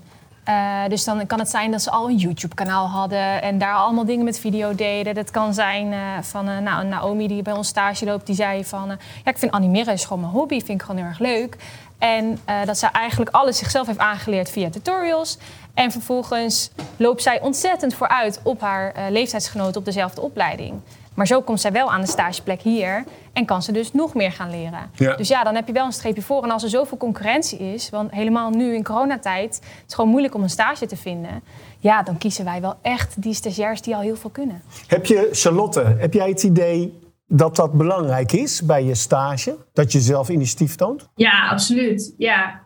Dus dan kan het zijn dat ze al een YouTube-kanaal hadden en daar allemaal dingen met video deden. Dat kan zijn van nou, Naomi die bij ons stage loopt, die zei van... ja, ik vind animeren is gewoon mijn hobby, vind ik gewoon heel erg leuk. En dat ze eigenlijk alles zichzelf heeft aangeleerd via tutorials. En vervolgens loopt zij ontzettend vooruit op haar leeftijdsgenoten op dezelfde opleiding. Maar zo komt zij wel aan de stageplek hier en kan ze dus nog meer gaan leren. Ja. Dus ja, dan heb je wel een streepje voor. En als er zoveel concurrentie is, want helemaal nu in coronatijd... het is gewoon moeilijk om een stage te vinden... ja, dan kiezen wij wel echt die stagiairs die al heel veel kunnen. Heb je, Charlotte, heb jij het idee dat dat belangrijk is bij je stage? Dat je zelf initiatief toont? Ja, absoluut. Ja.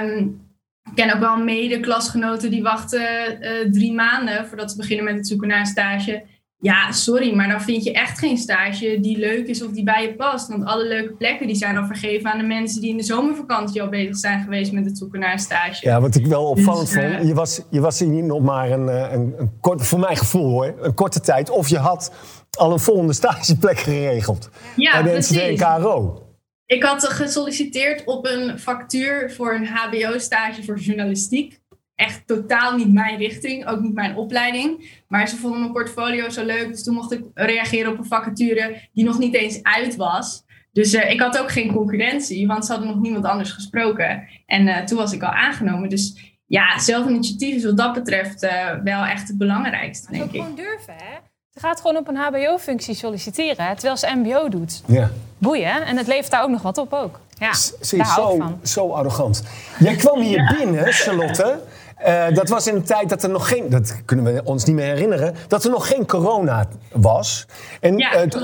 Um, ik ken ook wel mede-klasgenoten die wachten uh, drie maanden voordat ze beginnen met het zoeken naar een stage. Ja, sorry, maar dan vind je echt geen stage die leuk is of die bij je past. Want alle leuke plekken die zijn al vergeven aan de mensen die in de zomervakantie al bezig zijn geweest met het zoeken naar een stage. Ja, wat ik wel opvallend dus, uh, vond, je was, je was hier niet nog maar een, een, een kort, voor mijn gevoel hoor, een korte tijd. Of je had al een volgende stageplek geregeld. Ja, bij de precies. NCD. Ik had gesolliciteerd op een factuur voor een HBO-stage voor journalistiek. Echt totaal niet mijn richting, ook niet mijn opleiding. Maar ze vonden mijn portfolio zo leuk, dus toen mocht ik reageren op een vacature die nog niet eens uit was. Dus uh, ik had ook geen concurrentie, want ze hadden nog niemand anders gesproken. En uh, toen was ik al aangenomen. Dus ja, zelfinitiatief is wat dat betreft uh, wel echt het belangrijkste, denk ik. Gewoon durven, hè? Ze gaat gewoon op een HBO-functie solliciteren, terwijl ze MBO doet. Ja. Boeien. En het levert daar ook nog wat op ook. Ja, Ze daar is zo, van. zo arrogant. Jij kwam hier binnen, Charlotte. Uh, dat was in een tijd dat er nog geen, dat kunnen we ons niet meer herinneren, dat er nog geen corona was. En Ja, uh, t-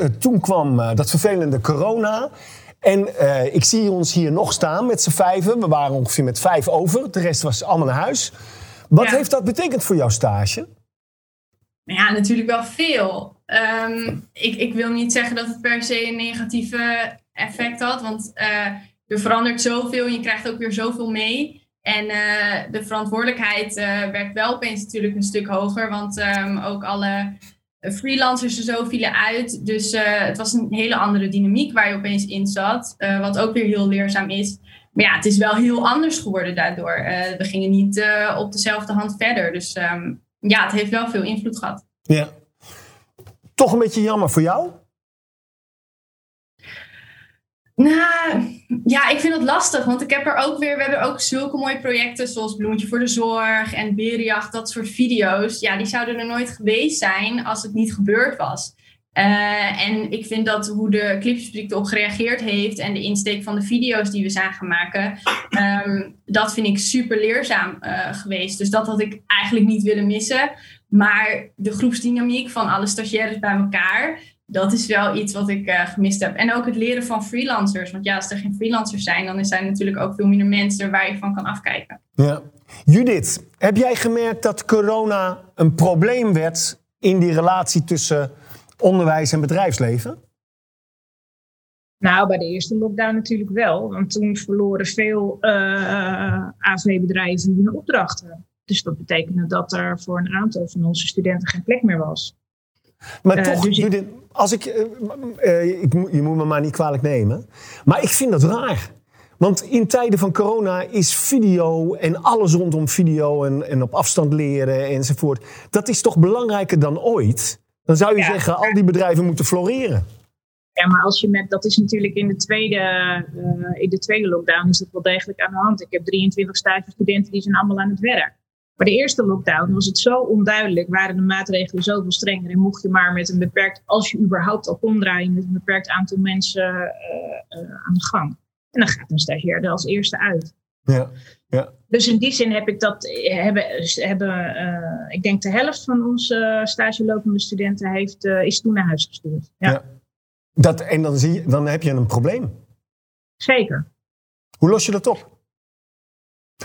uh, toen kwam uh, dat vervelende corona. En ik zie ons hier nog staan met z'n vijven. We waren ongeveer met vijf over. De rest was allemaal naar huis. Wat Ja. heeft dat betekend voor jouw stage? Nou Ja, natuurlijk wel veel. Ehm, ik, ik wil niet zeggen dat het per se een negatieve effect had, want eh, er verandert zoveel en je krijgt ook weer zoveel mee. En eh, de verantwoordelijkheid eh, werd wel opeens natuurlijk een stuk hoger, want ehm, ook alle freelancers en zo vielen uit. Dus eh, het was een hele andere dynamiek waar je opeens in zat, wat ook weer heel leerzaam is. Maar ja, het is wel heel anders geworden daardoor. We gingen niet op dezelfde hand verder. Dus ehm, ja, het heeft wel veel invloed gehad. Ja. Toch een beetje jammer voor jou? Nou, ja, ik vind het lastig, want ik heb er ook weer, we hebben ook zulke mooie projecten zoals Bloemetje voor de Zorg en Berenjacht, dat soort video's. Ja, die zouden er nooit geweest zijn als het niet gebeurd was. Eh, en ik vind dat hoe de clipsfabriek erop gereageerd heeft en de insteek van de video's die we zijn gaan maken, ehm, dat vind ik super leerzaam eh, geweest. Dus dat had ik eigenlijk niet willen missen. Maar de groepsdynamiek van alle stagiaires bij elkaar, dat is wel iets wat ik eh, gemist heb. En ook het leren van freelancers. Want ja, als er geen freelancers zijn, dan zijn er natuurlijk ook veel minder mensen waar je van kan afkijken. Ja. Judith, heb jij gemerkt dat corona een probleem werd in die relatie tussen onderwijs en bedrijfsleven? Nou, bij de eerste lockdown natuurlijk wel. Want toen verloren veel uh, AV-bedrijven hun opdrachten. Dus dat betekende dat er voor een aantal van onze studenten geen plek meer was. Maar uh, toch, dus Judith, als ik, uh, ik, je moet me maar niet kwalijk nemen. Maar ik vind dat raar. Want in tijden van corona is video en alles rondom video en, en op afstand leren enzovoort. Dat is toch belangrijker dan ooit? Dan zou je ja, zeggen, al die bedrijven moeten floreren. Ja, maar als je met, dat is natuurlijk in de, tweede, uh, in de tweede lockdown is dat wel degelijk aan de hand. Ik heb 23 studenten die zijn allemaal aan het werk. Maar de eerste lockdown was het zo onduidelijk, waren de maatregelen zoveel strenger. En mocht je maar met een beperkt, als je überhaupt al kon draaien, met een beperkt aantal mensen uh, uh, aan de gang. En dan gaat een stagiair er als eerste uit. Ja, ja. Dus in die zin heb ik dat, hebben, hebben uh, ik denk de helft van onze stagelopende studenten heeft, is toen naar huis gestuurd. Ja. ja. Dat, en dan, zie je, dan heb je een probleem. Zeker. Hoe los je dat op?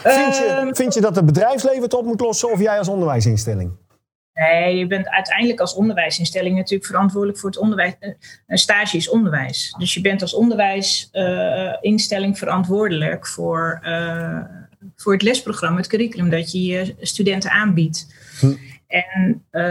Vind je, vind je dat het bedrijfsleven het op moet lossen of jij als onderwijsinstelling? Nee, je bent uiteindelijk als onderwijsinstelling natuurlijk verantwoordelijk voor het onderwijs. Een stage is onderwijs. Dus je bent als onderwijsinstelling uh, verantwoordelijk voor, uh, voor het lesprogramma, het curriculum dat je je studenten aanbiedt. Hm. En uh,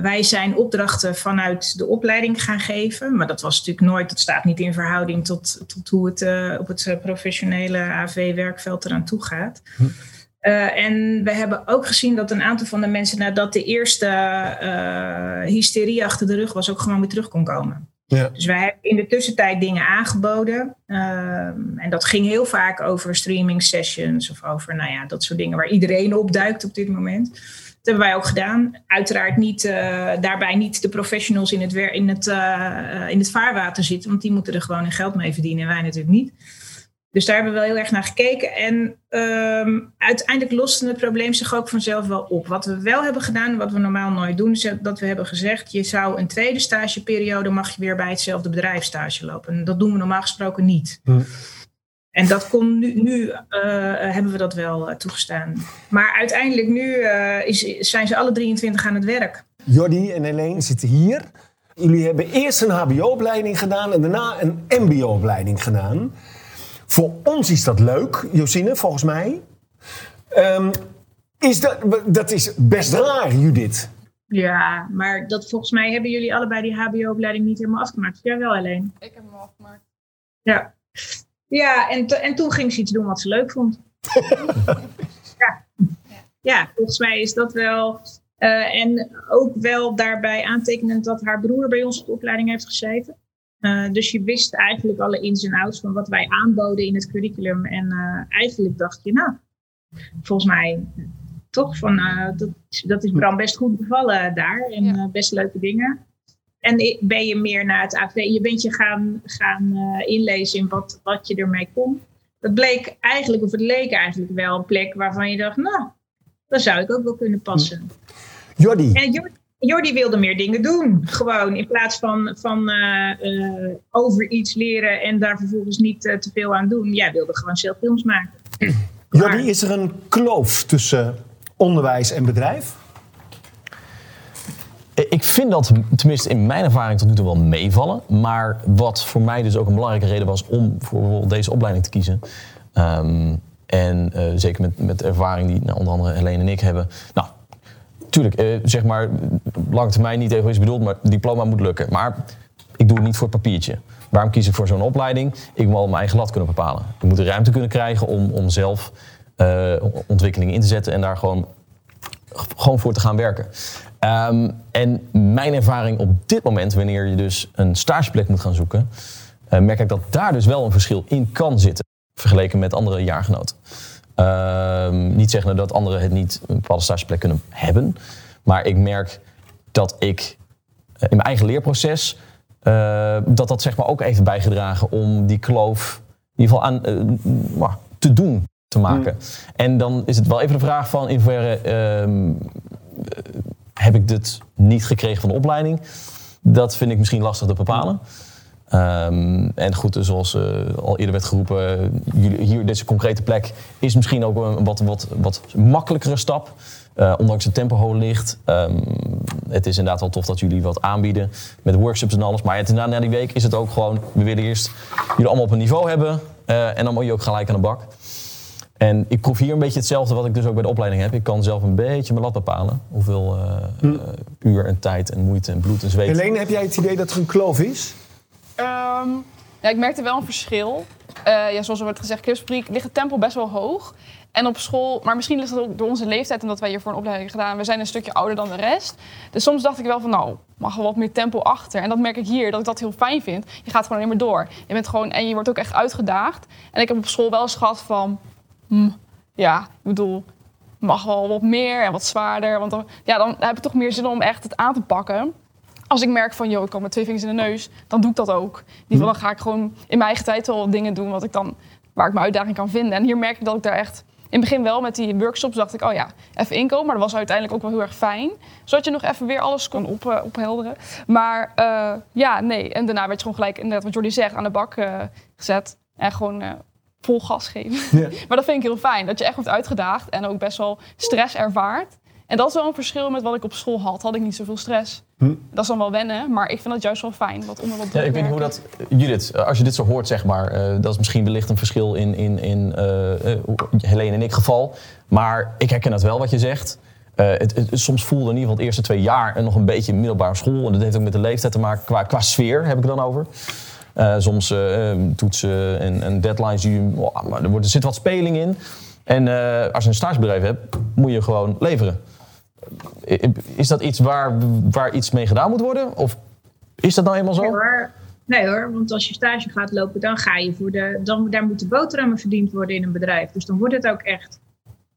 wij zijn opdrachten vanuit de opleiding gaan geven. Maar dat was natuurlijk nooit, dat staat niet in verhouding tot, tot hoe het uh, op het professionele AV-werkveld eraan toe gaat. Hm. Uh, en we hebben ook gezien dat een aantal van de mensen, nadat de eerste hysterie achter de rug was, ook gewoon weer terug kon komen. Ja. Dus wij hebben in de tussentijd dingen aangeboden. en dat ging heel vaak over streaming sessions of over nou ja, dat soort dingen waar iedereen op duikt op dit moment. Hebben wij ook gedaan. Uiteraard niet, uh, daarbij niet de professionals in het, in, het, uh, in het vaarwater zitten, want die moeten er gewoon hun geld mee verdienen en wij natuurlijk niet. Dus daar hebben we wel heel erg naar gekeken. En um, uiteindelijk loste het probleem zich ook vanzelf wel op. Wat we wel hebben gedaan, wat we normaal nooit doen, is dat we hebben gezegd: je zou een tweede stageperiode mag je weer bij hetzelfde bedrijf stage lopen. En dat doen we normaal gesproken niet. Hm. En dat kon nu, nu uh, hebben we dat wel uh, toegestaan. Maar uiteindelijk nu uh, is, zijn ze alle 23 aan het werk. Jordi en Helene zitten hier. Jullie hebben eerst een HBO-opleiding gedaan en daarna een MBO-opleiding gedaan. Voor ons is dat leuk, Josine, volgens mij. Um, is dat, dat is best raar, Judith. Ja, maar dat, volgens mij hebben jullie allebei die HBO-opleiding niet helemaal afgemaakt. Jij wel alleen. Ik heb hem afgemaakt. Ja. Ja, en, en toen ging ze iets doen wat ze leuk vond. ja. ja, volgens mij is dat wel. Uh, en ook wel daarbij aantekenend dat haar broer bij ons op de opleiding heeft gezeten. Uh, dus je wist eigenlijk alle ins en outs van wat wij aanboden in het curriculum. En uh, eigenlijk dacht je, nou, volgens mij toch van, dat, dat is Bram best goed bevallen daar. En ja. best leuke dingen. En ben je meer naar het AV, je bent je gaan, gaan uh, inlezen in wat, wat je ermee kon. Dat bleek eigenlijk, of het leek eigenlijk wel een plek waarvan je dacht, nou, daar zou ik ook wel kunnen passen. Jordi. En Jordi, Jordi wilde meer dingen doen. Gewoon in plaats van, van uh, uh, over iets leren en daar vervolgens niet te veel aan doen. Jij wilde gewoon zelf films maken. Jordi, is er een kloof tussen onderwijs en bedrijf? Ik vind dat, tenminste in mijn ervaring tot nu toe wel meevallen. Maar wat voor mij dus ook een belangrijke reden was om voor deze opleiding te kiezen. Um, en uh, zeker met, met de ervaring die nou, onder andere Helene en ik hebben. Nou, tuurlijk, uh, zeg maar, lange termijn niet egoïst bedoeld, maar diploma moet lukken. Maar ik doe het niet voor het papiertje. Waarom kies ik voor zo'n opleiding? Ik moet mijn eigen lat kunnen bepalen. Ik moet de ruimte kunnen krijgen om, om zelf uh, ontwikkelingen in te zetten en daar gewoon, gewoon voor te gaan werken. Um, en mijn ervaring op dit moment, wanneer je dus een stageplek moet gaan zoeken, uh, merk ik dat daar dus wel een verschil in kan zitten, vergeleken met andere jaargenoten. Um, niet zeggen dat anderen het niet een bepaalde stageplek kunnen hebben, maar ik merk dat ik uh, in mijn eigen leerproces, uh, dat dat zeg maar ook heeft bijgedragen om die kloof in ieder geval aan te doen, te maken. Mm. En dan is het wel even de vraag van in hoeverre ehm, heb ik dit niet gekregen van de opleiding? Dat vind ik misschien lastig te bepalen. Ehm, en goed, dus zoals eh, al eerder werd geroepen, jullie, hier, deze concrete plek is misschien ook een wat, wat, wat makkelijkere stap. eh, ondanks het tempo hoog ligt. Ehm, het is inderdaad wel tof dat jullie wat aanbieden met workshops en alles. Maar het, na, na die week is het ook gewoon, we willen eerst jullie allemaal op een niveau hebben. eh, en dan moet je ook gelijk aan de bak. En ik proef hier een beetje hetzelfde wat ik dus ook bij de opleiding heb. Ik kan zelf een beetje mijn lat bepalen. Hoeveel eh, eh, uur en tijd en moeite en bloed en zweet. Helene, heb jij het idee dat er een kloof is? Ehm, ja, ik merkte wel een verschil. Eh, ja, zoals er wordt gezegd, Kipsfabriek ligt het tempo best wel hoog. En op school, maar misschien ligt het ook door onze leeftijd... omdat wij hier voor een opleiding gedaan. We zijn een stukje ouder dan de rest. Dus soms dacht ik wel van, nou, mag er wat meer tempo achter. En dat merk ik hier, dat ik dat heel fijn vind. Je gaat gewoon alleen maar door. Je bent gewoon, en je wordt ook echt uitgedaagd. En ik heb op school wel eens gehad van... hm, ja, ik bedoel, mag wel wat meer en wat zwaarder. Want dan, ja, dan heb ik toch meer zin om echt het aan te pakken als ik merk van, joh, ik kan met twee vingers in de neus, dan doe ik dat ook. Ieder geval, dan ga ik gewoon in mijn eigen tijd wel dingen doen wat ik dan, waar ik mijn uitdaging kan vinden. En hier merk ik dat ik daar echt, in het begin wel met die workshops dacht ik, oh ja, even inkomen. Maar dat was uiteindelijk ook wel heel erg fijn. Zodat je nog even weer alles kon op, eh, ophelderen. Maar eh, ja, nee. En daarna werd je gewoon gelijk, inderdaad wat Jordi zegt, aan de bak eh, gezet. En gewoon vol gas geven. maar dat vind ik heel fijn. Dat je echt wordt uitgedaagd en ook best wel stress ervaart. En dat is wel een verschil met wat ik op school had. Had ik niet zoveel stress. Hm. Dat is dan wel wennen, maar ik vind dat juist wel fijn. Wat onder wat Ja, ik weet niet hoe dat... Judith, eh, als je dit zo hoort, zeg maar... eh, dat is misschien wellicht een verschil in, in, in eh, eh, hoe- Helene en ik geval. Maar ik herken het wel wat je zegt. Eh, het, het- soms voelde in ieder geval het eerste twee jaar nog een beetje middelbare school. En dat heeft ook met de leeftijd te maken. Qua, qua sfeer heb ik het dan over. Eh, soms eh, eh, toetsen en, en deadlines. Die, oh, maar er, wordt, er zit wat speling in. En eh, als je een stagebedrijf hebt, moet je gewoon leveren. Is dat iets waar, waar iets mee gedaan moet worden? Of is dat nou eenmaal zo? Nee hoor. Nee hoor, want als je stage gaat lopen, dan ga je voor de. Dan, daar moeten boterhammen verdiend worden in een bedrijf. Dus dan wordt het ook echt.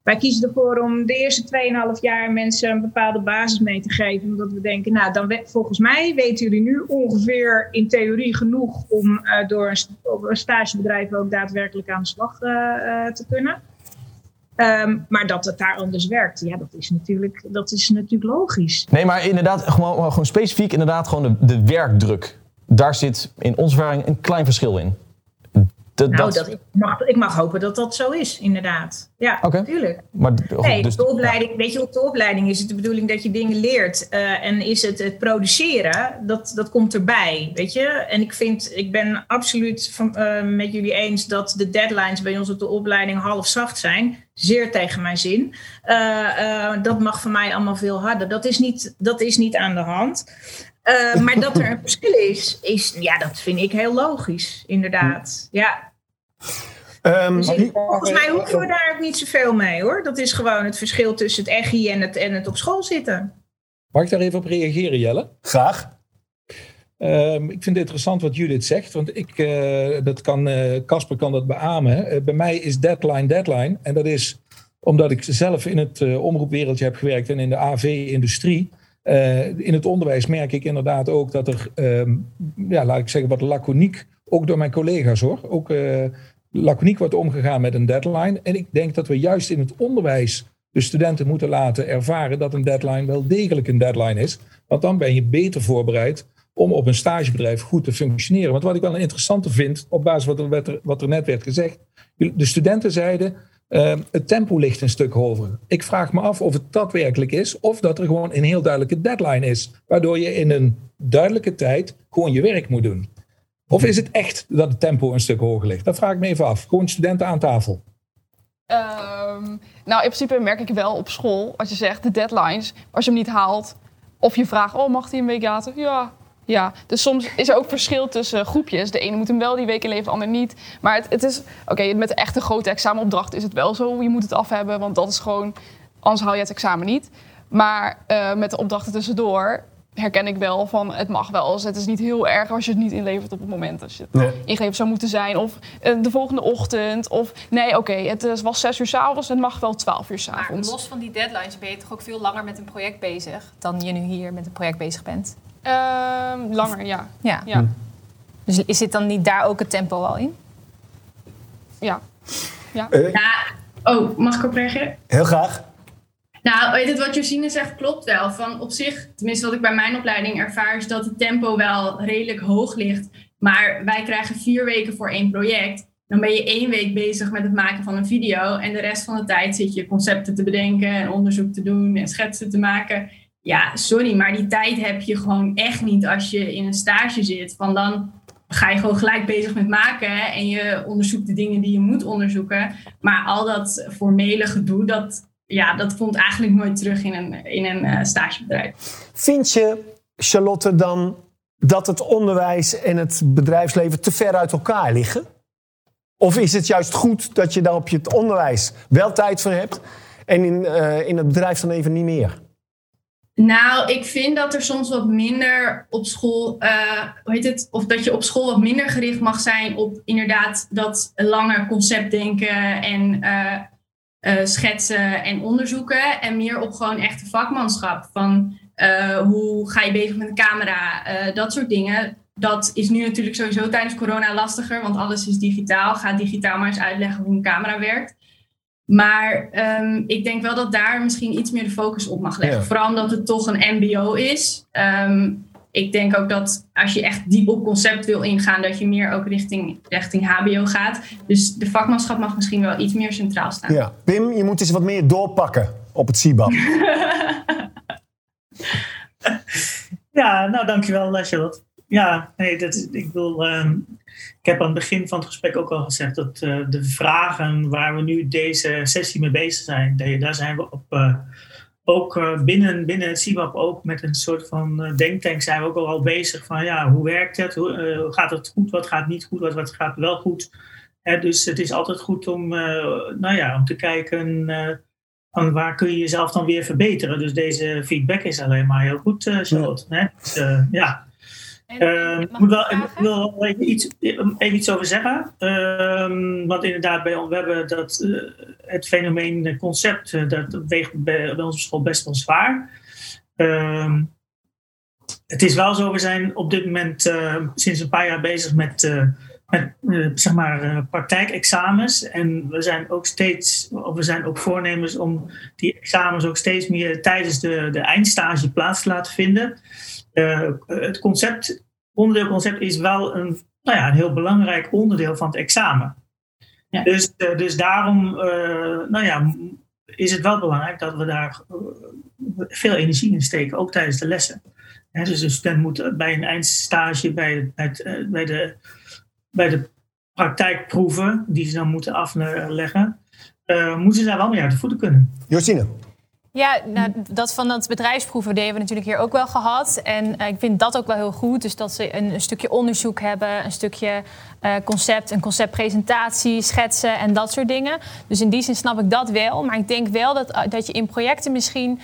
Wij kiezen ervoor om de eerste 2,5 jaar mensen een bepaalde basis mee te geven. Omdat we denken, nou, dan volgens mij weten jullie nu ongeveer in theorie genoeg om eh, door een stagebedrijf ook daadwerkelijk aan de slag eh, eh, te kunnen. Ehm, maar dat het daar anders werkt, ja, dat is natuurlijk, dat is natuurlijk logisch. Nee, maar inderdaad, gewoon, gewoon specifiek inderdaad gewoon de, de werkdruk. Daar zit in onze ervaring een klein verschil in. Nou, dat- dat, ik, mag, ik mag hopen dat dat zo is, inderdaad. Ja, natuurlijk. maar, Nee, dus- op de opleiding, weet je, op de opleiding is het de bedoeling dat je dingen leert. eh, en is het het produceren, dat, dat komt erbij, weet je. En ik vind, ik ben absoluut van, eh, met jullie eens dat de deadlines bij ons op de opleiding half zacht zijn. Zeer tegen mijn zin. Eh, dat mag voor mij allemaal veel harder. Dat is niet, dat is niet aan de hand. Eh, maar dat er een verschil is, is, ja, dat vind ik heel logisch, inderdaad. Ja. Ehm, Dus ik- volgens mij hoeven we daar ook niet zoveel mee hoor. Dat is gewoon het verschil tussen het EGI en het, en het op school zitten. Mag ik daar even op reageren, Jelle? Graag. Ehm, ik vind het interessant wat Judith zegt, want ik, eh, dat kan, eh, Casper kan dat beamen. Bij mij is deadline deadline. En dat is omdat ik zelf in het eh, omroepwereldje heb gewerkt en in de AV-industrie. Eh, in het onderwijs merk ik inderdaad ook dat er, ehm, ja, laat ik zeggen, wat laconiek, ook door mijn collega's hoor, ook eh, laconiek wordt omgegaan met een deadline. En ik denk dat we juist in het onderwijs de studenten moeten laten ervaren dat een deadline wel degelijk een deadline is. Want dan ben je beter voorbereid om op een stagebedrijf goed te functioneren. Want wat ik wel een interessante vind, op basis van wat er net werd gezegd, de studenten zeiden, eh, het tempo ligt een stuk hoger. Ik vraag me af of het daadwerkelijk is, of dat er gewoon een heel duidelijke deadline is, waardoor je in een duidelijke tijd gewoon je werk moet doen. Of is het echt dat het tempo een stuk hoger ligt? Dat vraag ik me even af. Gewoon studenten aan tafel. Ehm, nou, in principe merk ik wel op school, als je zegt de deadlines, als je hem niet haalt, of je vraagt, oh, mag die een week later? Ja. Ja, dus soms is er ook verschil tussen groepjes. De ene moet hem wel die week inleveren, de ander niet. Maar het, het is, oké, met de echte grote examenopdracht is het wel zo. Je moet het af hebben, want dat is gewoon, anders haal je het examen niet. Maar eh, met de opdrachten tussendoor herken ik wel van, het mag wel. eens. het is niet heel erg als je het niet inlevert op het moment als je het Nee. ingegeven zou moeten zijn. Of eh, de volgende ochtend. Of nee, oké, het is- was zes uur s'avonds, het mag wel twaalf uur Maar s'avonds. los van die deadlines ben je toch ook veel langer met een project bezig dan je nu hier met een project bezig bent? Ehm, langer, ja. Ja. Ja. Dus is zit dan niet daar ook het tempo al in? Ja. ja. Eh, Ja, oh, mag ik ook reageren? Heel graag. Nou, weet het, wat Josine zegt klopt wel. Van op zich, tenminste wat ik bij mijn opleiding ervaar, is dat het tempo wel redelijk hoog ligt. Maar wij krijgen vier weken voor één project. Dan ben je één week bezig met het maken van een video. En de rest van de tijd zit je concepten te bedenken en onderzoek te doen en schetsen te maken. Ja, sorry, maar die tijd heb je gewoon echt niet als je in een stage zit. Van dan ga je gewoon gelijk bezig met maken en je onderzoekt de dingen die je moet onderzoeken. Maar al dat formele gedoe, dat, ja, dat komt eigenlijk nooit terug in een, in een eh, stagebedrijf. Vind je, Charlotte, dan dat het onderwijs en het bedrijfsleven te ver uit elkaar liggen? Of is het juist goed dat je daar op je onderwijs wel tijd voor hebt en in, eh, in het bedrijf dan even niet meer? Nou, ik vind dat er soms wat minder op school, eh, hoe heet het, of dat je op school wat minder gericht mag zijn op inderdaad dat lange conceptdenken en eh, eh, schetsen en onderzoeken. En meer op gewoon echte vakmanschap. Van hoe ga je bezig met een camera, dat soort dingen. Dat is nu natuurlijk sowieso tijdens corona lastiger, want alles is digitaal. Ga digitaal maar eens uitleggen hoe een camera werkt. Maar ehm, ik denk wel dat daar misschien iets meer de focus op mag leggen. Ja. Vooral omdat het toch een MBO is. Ehm, ik denk ook dat als je echt diep op concept wil ingaan, dat je meer ook richting, richting HBO gaat. Dus de vakmanschap mag misschien wel iets meer centraal staan. Ja. Pim, je moet eens wat meer doorpakken op het CIBAP. Ja, nou dankjewel, Charlotte. Ja, nee, dat, ik wil. ehm, ik heb aan het begin van het gesprek ook al gezegd dat eh, de vragen waar we nu deze sessie mee bezig zijn, da- daar zijn we op. eh, ook eh, binnen, binnen het ook met een soort van denktank zijn we ook al, al bezig van ja, hoe werkt het? Hoe gaat het goed? Wat gaat niet goed? Wat, wat gaat wel goed? Hè, dus het is altijd goed om, nou ja, om te kijken van waar kun je jezelf dan weer verbeteren. Dus deze feedback is alleen maar heel goed, eh Charlotte. Hè? Dus, ja. Ehm, ik moet wel, ik wil even iets, even iets over zeggen. Ehm, want inderdaad, bij ons, we hebben dat, eh, het fenomeen eh, concept, eh, dat weegt bij, bij onze school best wel zwaar. Ehm, het is wel zo, we zijn op dit moment eh, sinds een paar jaar bezig met, eh, met eh, zeg maar, eh, praktijkexamens. En we zijn ook steeds, of we zijn ook voornemens om die examens ook steeds meer tijdens de, de eindstage plaats te laten vinden. Eh, het concept, onderdeelconcept is wel een, nou ja, een heel belangrijk onderdeel van het examen. Dus, eh, dus daarom eh, nou ja, is het wel belangrijk dat we daar veel energie in steken, ook tijdens de lessen. Hè, dus een student moet bij een eindstage, bij, het, eh, bij, de, bij de praktijkproeven die ze dan moeten afleggen, eh, moeten ze daar wel mee uit de voeten kunnen. Josine. Ja, nou, dat van dat bedrijfsproeven deden we natuurlijk hier ook wel gehad. En eh, ik vind dat ook wel heel goed. Dus dat ze een, stukje onderzoek hebben, een stukje eh, concept, een conceptpresentatie, schetsen en dat soort dingen. Dus in die zin snap ik dat wel. Maar ik denk wel dat, eh, dat je in projecten misschien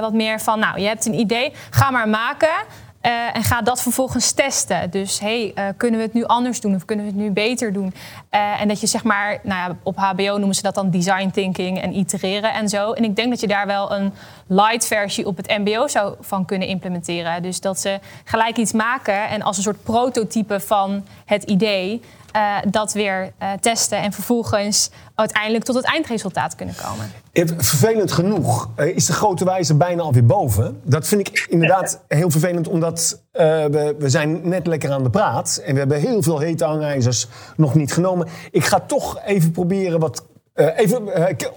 wat meer van, nou, je hebt een idee, ga maar maken. Eh, en ga dat vervolgens testen. Dus hey, eh, kunnen we het nu anders doen of kunnen we het nu beter doen? Eh, en dat je zeg maar, nou ja, op HBO noemen ze dat dan design thinking en itereren en zo. En ik denk dat je daar wel een light versie op het MBO zou van kunnen implementeren. Dus dat ze gelijk iets maken en als een soort prototype van het idee. Eh, dat weer eh, testen en vervolgens uiteindelijk tot het eindresultaat kunnen komen. Vervelend genoeg eh, is de grote wijze bijna alweer boven. Dat vind ik inderdaad heel vervelend, omdat we, we zijn net lekker aan de praat. En we hebben heel veel hete hangijzers nog niet genomen. Ik ga toch even proberen wat... even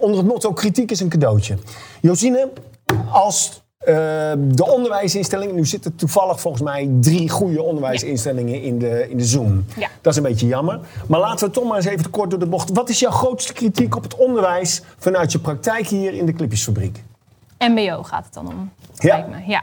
onder het motto kritiek is een cadeautje. Josine, als eh, de onderwijsinstellingen... Nu zitten toevallig volgens mij drie goede onderwijsinstellingen in, de, in de Zoom. Ja. Dat is een beetje jammer. Maar laten we toch maar eens even kort door de bocht. Wat is jouw grootste kritiek op het onderwijs vanuit je praktijk hier in de Clipjesfabriek? MBO gaat het dan om. Ja. lijkt me. ja.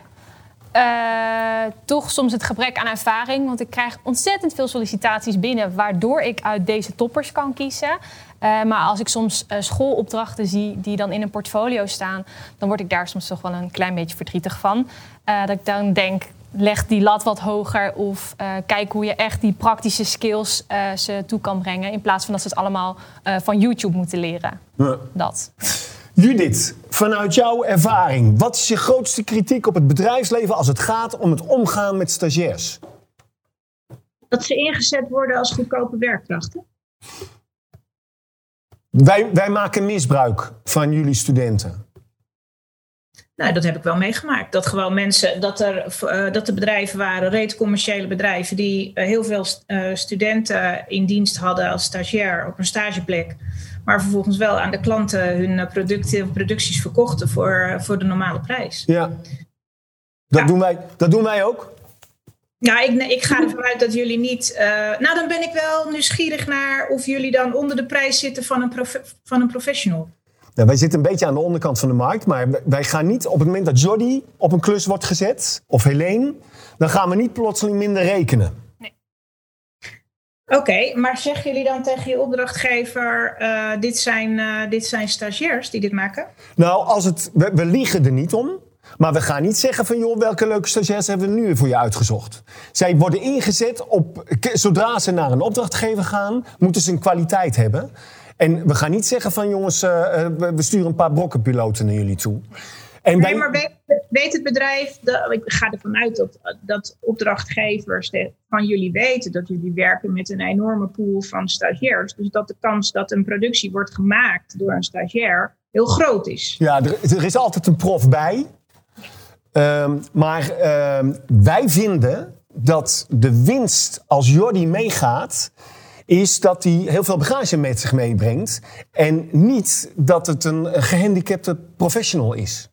Eh, toch soms het gebrek aan ervaring. Want ik krijg ontzettend veel sollicitaties binnen, waardoor ik uit deze toppers kan kiezen. Eh, maar als ik soms eh, schoolopdrachten zie die dan in een portfolio staan, dan word ik daar soms toch wel een klein beetje verdrietig van. Eh, dat ik dan denk, leg die lat wat hoger of eh, kijk hoe je echt die praktische skills eh, ze toe kan brengen. In plaats van dat ze het allemaal eh, van YouTube moeten leren. Dat. Judith, vanuit jouw ervaring, wat is je grootste kritiek op het bedrijfsleven als het gaat om het omgaan met stagiairs? Dat ze ingezet worden als goedkope werkkrachten. Wij, wij maken misbruik van jullie studenten. Nou, dat heb ik wel meegemaakt. Dat gewoon mensen, dat, er, uh, dat de bedrijven waren, reeds commerciële bedrijven, die uh, heel veel uh, studenten in dienst hadden als stagiair op een stageplek. Maar vervolgens wel aan de klanten hun producten of producties verkochten voor, voor de normale prijs. Ja, dat, Doen, wij, dat doen wij ook. Ja, ik, ik ga ervan uit dat jullie niet. nou, dan ben ik wel nieuwsgierig naar of jullie dan onder de prijs zitten van een, prof, van een professional. Nou, wij zitten een beetje aan de onderkant van de markt, maar wij gaan niet op het moment dat Jordi op een klus wordt gezet, of Helene, dan gaan we niet plotseling minder rekenen. Nee. Oké, maar zeggen jullie dan tegen je opdrachtgever, uh, dit, zijn, uh, dit zijn stagiairs die dit maken? Nou, als het, we, we liegen er niet om. Maar we gaan niet zeggen van, joh, welke leuke stagiairs hebben we nu voor je uitgezocht. Zij worden ingezet op, zodra ze naar een opdrachtgever gaan, moeten ze een kwaliteit hebben. En we gaan niet zeggen van jongens, uh, we sturen een paar brokkenpiloten naar jullie toe. En nee, maar weet, weet, het bedrijf, de, ik ga ervan uit dat, dat opdrachtgevers van jullie weten dat jullie werken met een enorme pool van stagiairs. Dus dat de kans dat een productie wordt gemaakt door een stagiair heel groot is. Ja, er, er is altijd een prof bij. Um, maar um, wij vinden dat de winst als Jordi meegaat is dat hij heel veel bagage met zich meebrengt. En niet dat het een gehandicapte professional is.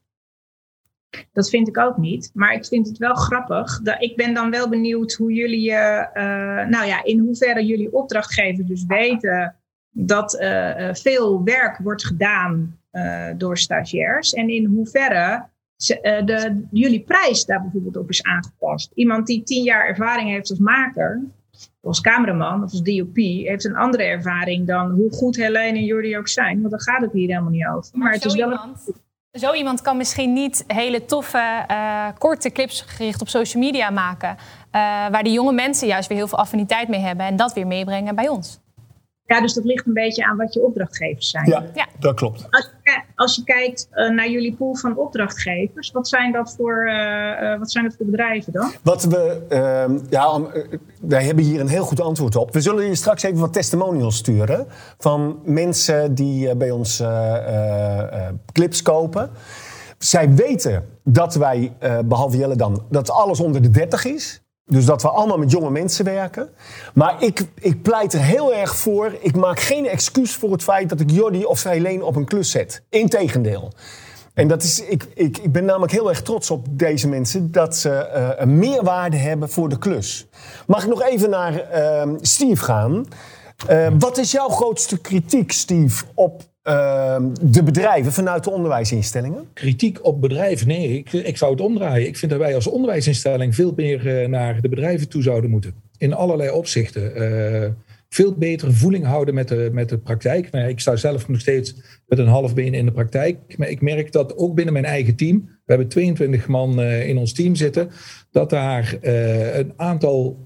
Dat vind ik ook niet. Maar ik vind het wel grappig. Dat, ik ben dan wel benieuwd hoe jullie, uh, nou ja, in hoeverre jullie opdrachtgevers dus weten dat uh, veel werk wordt gedaan door stagiairs. En in hoeverre de, jullie prijs daar bijvoorbeeld op is aangepast. Iemand die tien jaar ervaring heeft als maker, als cameraman of als DOP heeft een andere ervaring dan hoe goed Helene en Jordi ook zijn. Want dan gaat het hier helemaal niet over. Maar, het is wel iemand, Zo iemand kan misschien niet hele toffe, uh, korte clips gericht op social media maken. Uh, waar die jonge mensen juist weer heel veel affiniteit mee hebben en dat weer meebrengen bij ons. Ja, dus dat ligt een beetje aan wat je opdrachtgevers zijn. Ja, ja. dat klopt. Als je, als je kijkt uh, naar jullie pool van opdrachtgevers, wat zijn dat voor, uh, uh, wat zijn dat voor bedrijven dan? Wat we, ehm, ja, wij hebben hier een heel goed antwoord op. We zullen je straks even wat testimonials sturen van mensen die bij ons clips kopen. Zij weten dat wij, behalve Jelle dan, dat alles onder de 30 is. Dus dat we allemaal met jonge mensen werken. Maar ik, ik pleit er heel erg voor. Ik maak geen excuus voor het feit dat ik Jordi of Helene op een klus zet. Integendeel. En dat is, ik, ik, ik ben namelijk heel erg trots op deze mensen dat ze uh, een meerwaarde hebben voor de klus. Mag ik nog even naar uh, Steve gaan? Uh, wat is jouw grootste kritiek, Steve, op uh, de bedrijven vanuit de onderwijsinstellingen? Kritiek op bedrijven? Nee, ik, ik zou het omdraaien. Ik vind dat wij als onderwijsinstelling veel meer uh, naar de bedrijven toe zouden moeten. In allerlei opzichten. Uh, veel betere voeling houden met de, met de praktijk. Nou, ik sta zelf nog steeds met een half been in de praktijk. Maar ik merk dat ook binnen mijn eigen team, we hebben 22 man in ons team zitten, dat daar een aantal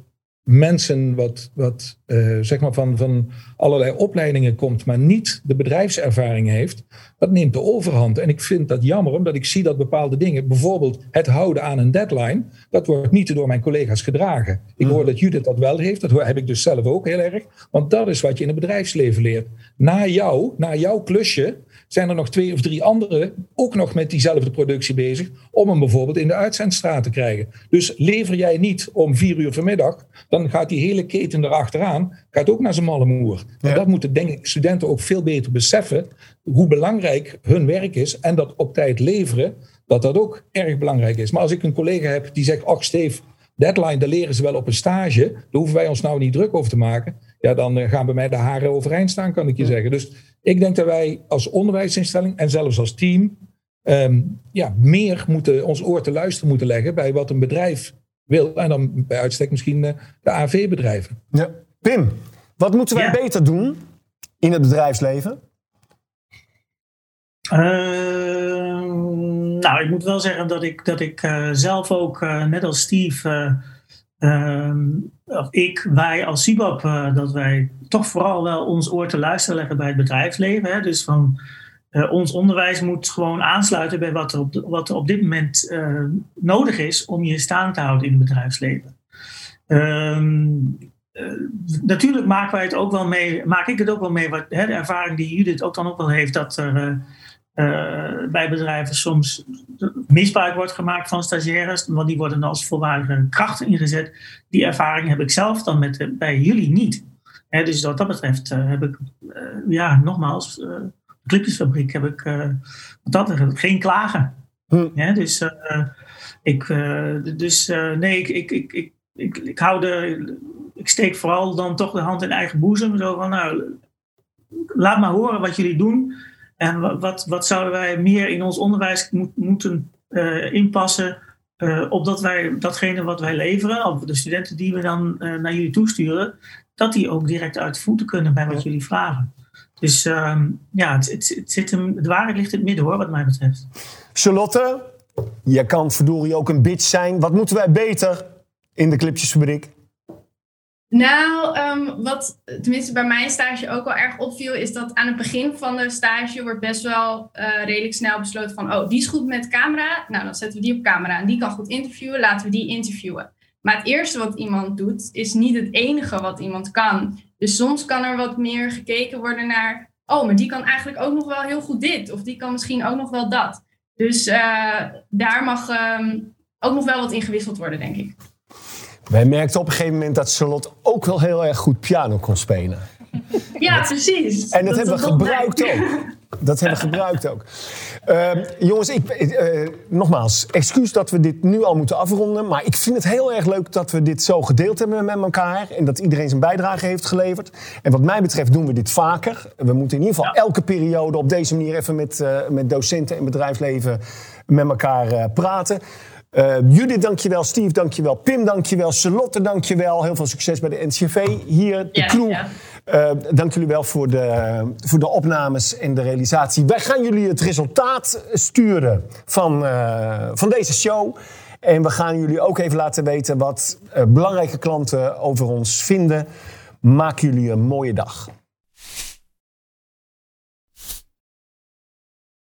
mensen wat, wat uh, zeg maar van, van allerlei opleidingen komt, maar niet de bedrijfservaring heeft, dat neemt de overhand. En ik vind dat jammer, omdat ik zie dat bepaalde dingen, bijvoorbeeld het houden aan een deadline, dat wordt niet door mijn collega's gedragen. Ik hoor dat Judith dat wel heeft, dat heb ik dus zelf ook heel erg, want dat is wat je in het bedrijfsleven leert. Na jou, na jouw klusje, zijn er nog twee of drie anderen ook nog met diezelfde productie bezig om hem bijvoorbeeld in de uitzendstraat te krijgen. Dus lever jij niet om vier uur vanmiddag, dan gaat die hele keten erachteraan, gaat ook naar zijn malle moer. En dat moeten denk ik studenten ook veel beter beseffen, hoe belangrijk hun werk is en dat op tijd leveren, dat dat ook erg belangrijk is. Maar als ik een collega heb die zegt, ach Steve, deadline, daar leren ze wel op een stage, daar hoeven wij ons nou niet druk over te maken. Ja, dan eh, gaan bij mij de haren overeind staan, kan ik je zeggen. Dus ik denk dat wij als onderwijsinstelling en zelfs als team um, ja, meer moeten, ons oor te luisteren moeten leggen bij wat een bedrijf wil. En dan bij uitstek misschien uh, de AV-bedrijven. Ja. Pim, wat moeten wij ja. beter doen in het bedrijfsleven? Uh, nou, ik moet wel zeggen dat ik, dat ik uh, zelf ook, net als Steve, of ik, wij als CIBAP, dat wij toch vooral wel ons oor te luisteren leggen bij het bedrijfsleven. Hè? Dus van uh, ons onderwijs moet gewoon aansluiten bij wat er op, wat er op dit moment uh, nodig is om je staan te houden in het bedrijfsleven. Uh, natuurlijk maken wij het ook wel mee, maak ik het ook wel mee, wat, hè, de ervaring die Judith ook dan ook wel heeft, dat er bij bedrijven soms misbruik wordt gemaakt van stagiaires, want die worden als volwaardige krachten ingezet. Die ervaring heb ik zelf dan met, bij jullie niet. Dus wat dat betreft heb ik, ja, nogmaals, de clipjesfabriek heb ik, wat dat betreft, geen klagen. Ja, dus ik, dus nee, ik, ik, ik, ik, ik, ik hou de, ik steek vooral dan toch de hand in eigen boezem. Zo van, nou, laat maar horen wat jullie doen. En wat, wat zouden wij meer in ons onderwijs moeten uh, inpassen. Uh, opdat wij datgene wat wij leveren, of de studenten die we dan uh, naar jullie toesturen, dat die ook direct uit voeten kunnen bij wat jullie vragen. Dus uh, ja, het, het, het zit hem, de waarheid ligt in het midden hoor, wat mij betreft. Charlotte, je kan verdorie ook een bitch zijn. Wat moeten wij beter in de clipjesfabriek? Nou, um, wat tenminste bij mijn stage ook wel erg opviel, is dat aan het begin van de stage wordt best wel uh, redelijk snel besloten van, oh, die is goed met camera, nou dan zetten we die op camera en die kan goed interviewen, laten we die interviewen. Maar het eerste wat iemand doet, is niet het enige wat iemand kan. Dus soms kan er wat meer gekeken worden naar, oh, maar die kan eigenlijk ook nog wel heel goed dit, of die kan misschien ook nog wel dat. Dus uh, daar mag um, ook nog wel wat ingewisseld worden, denk ik. Wij merkten op een gegeven moment dat Charlotte ook wel heel erg goed piano kon spelen. Ja, precies. En dat, hebben we gebruikt ook. Dat hebben we gebruikt ook. Uh, jongens, ik, uh, nogmaals, excuus dat we dit nu al moeten afronden. Maar ik vind het heel erg leuk dat we dit zo gedeeld hebben met elkaar. En dat iedereen zijn bijdrage heeft geleverd. En wat mij betreft doen we dit vaker. We moeten in ieder geval elke periode op deze manier even met, uh, met docenten en bedrijfsleven met elkaar praten. Uh, Judith, dankjewel. Steve, dankjewel. Pim, dankjewel. Charlotte, dankjewel. Heel veel succes bij de NCV. Hier, de ja, crew. Ja. Uh, dank jullie wel voor de, voor de opnames en de realisatie. Wij gaan jullie het resultaat sturen van, uh, van deze show. En we gaan jullie ook even laten weten wat belangrijke klanten over ons vinden. Maak jullie een mooie dag.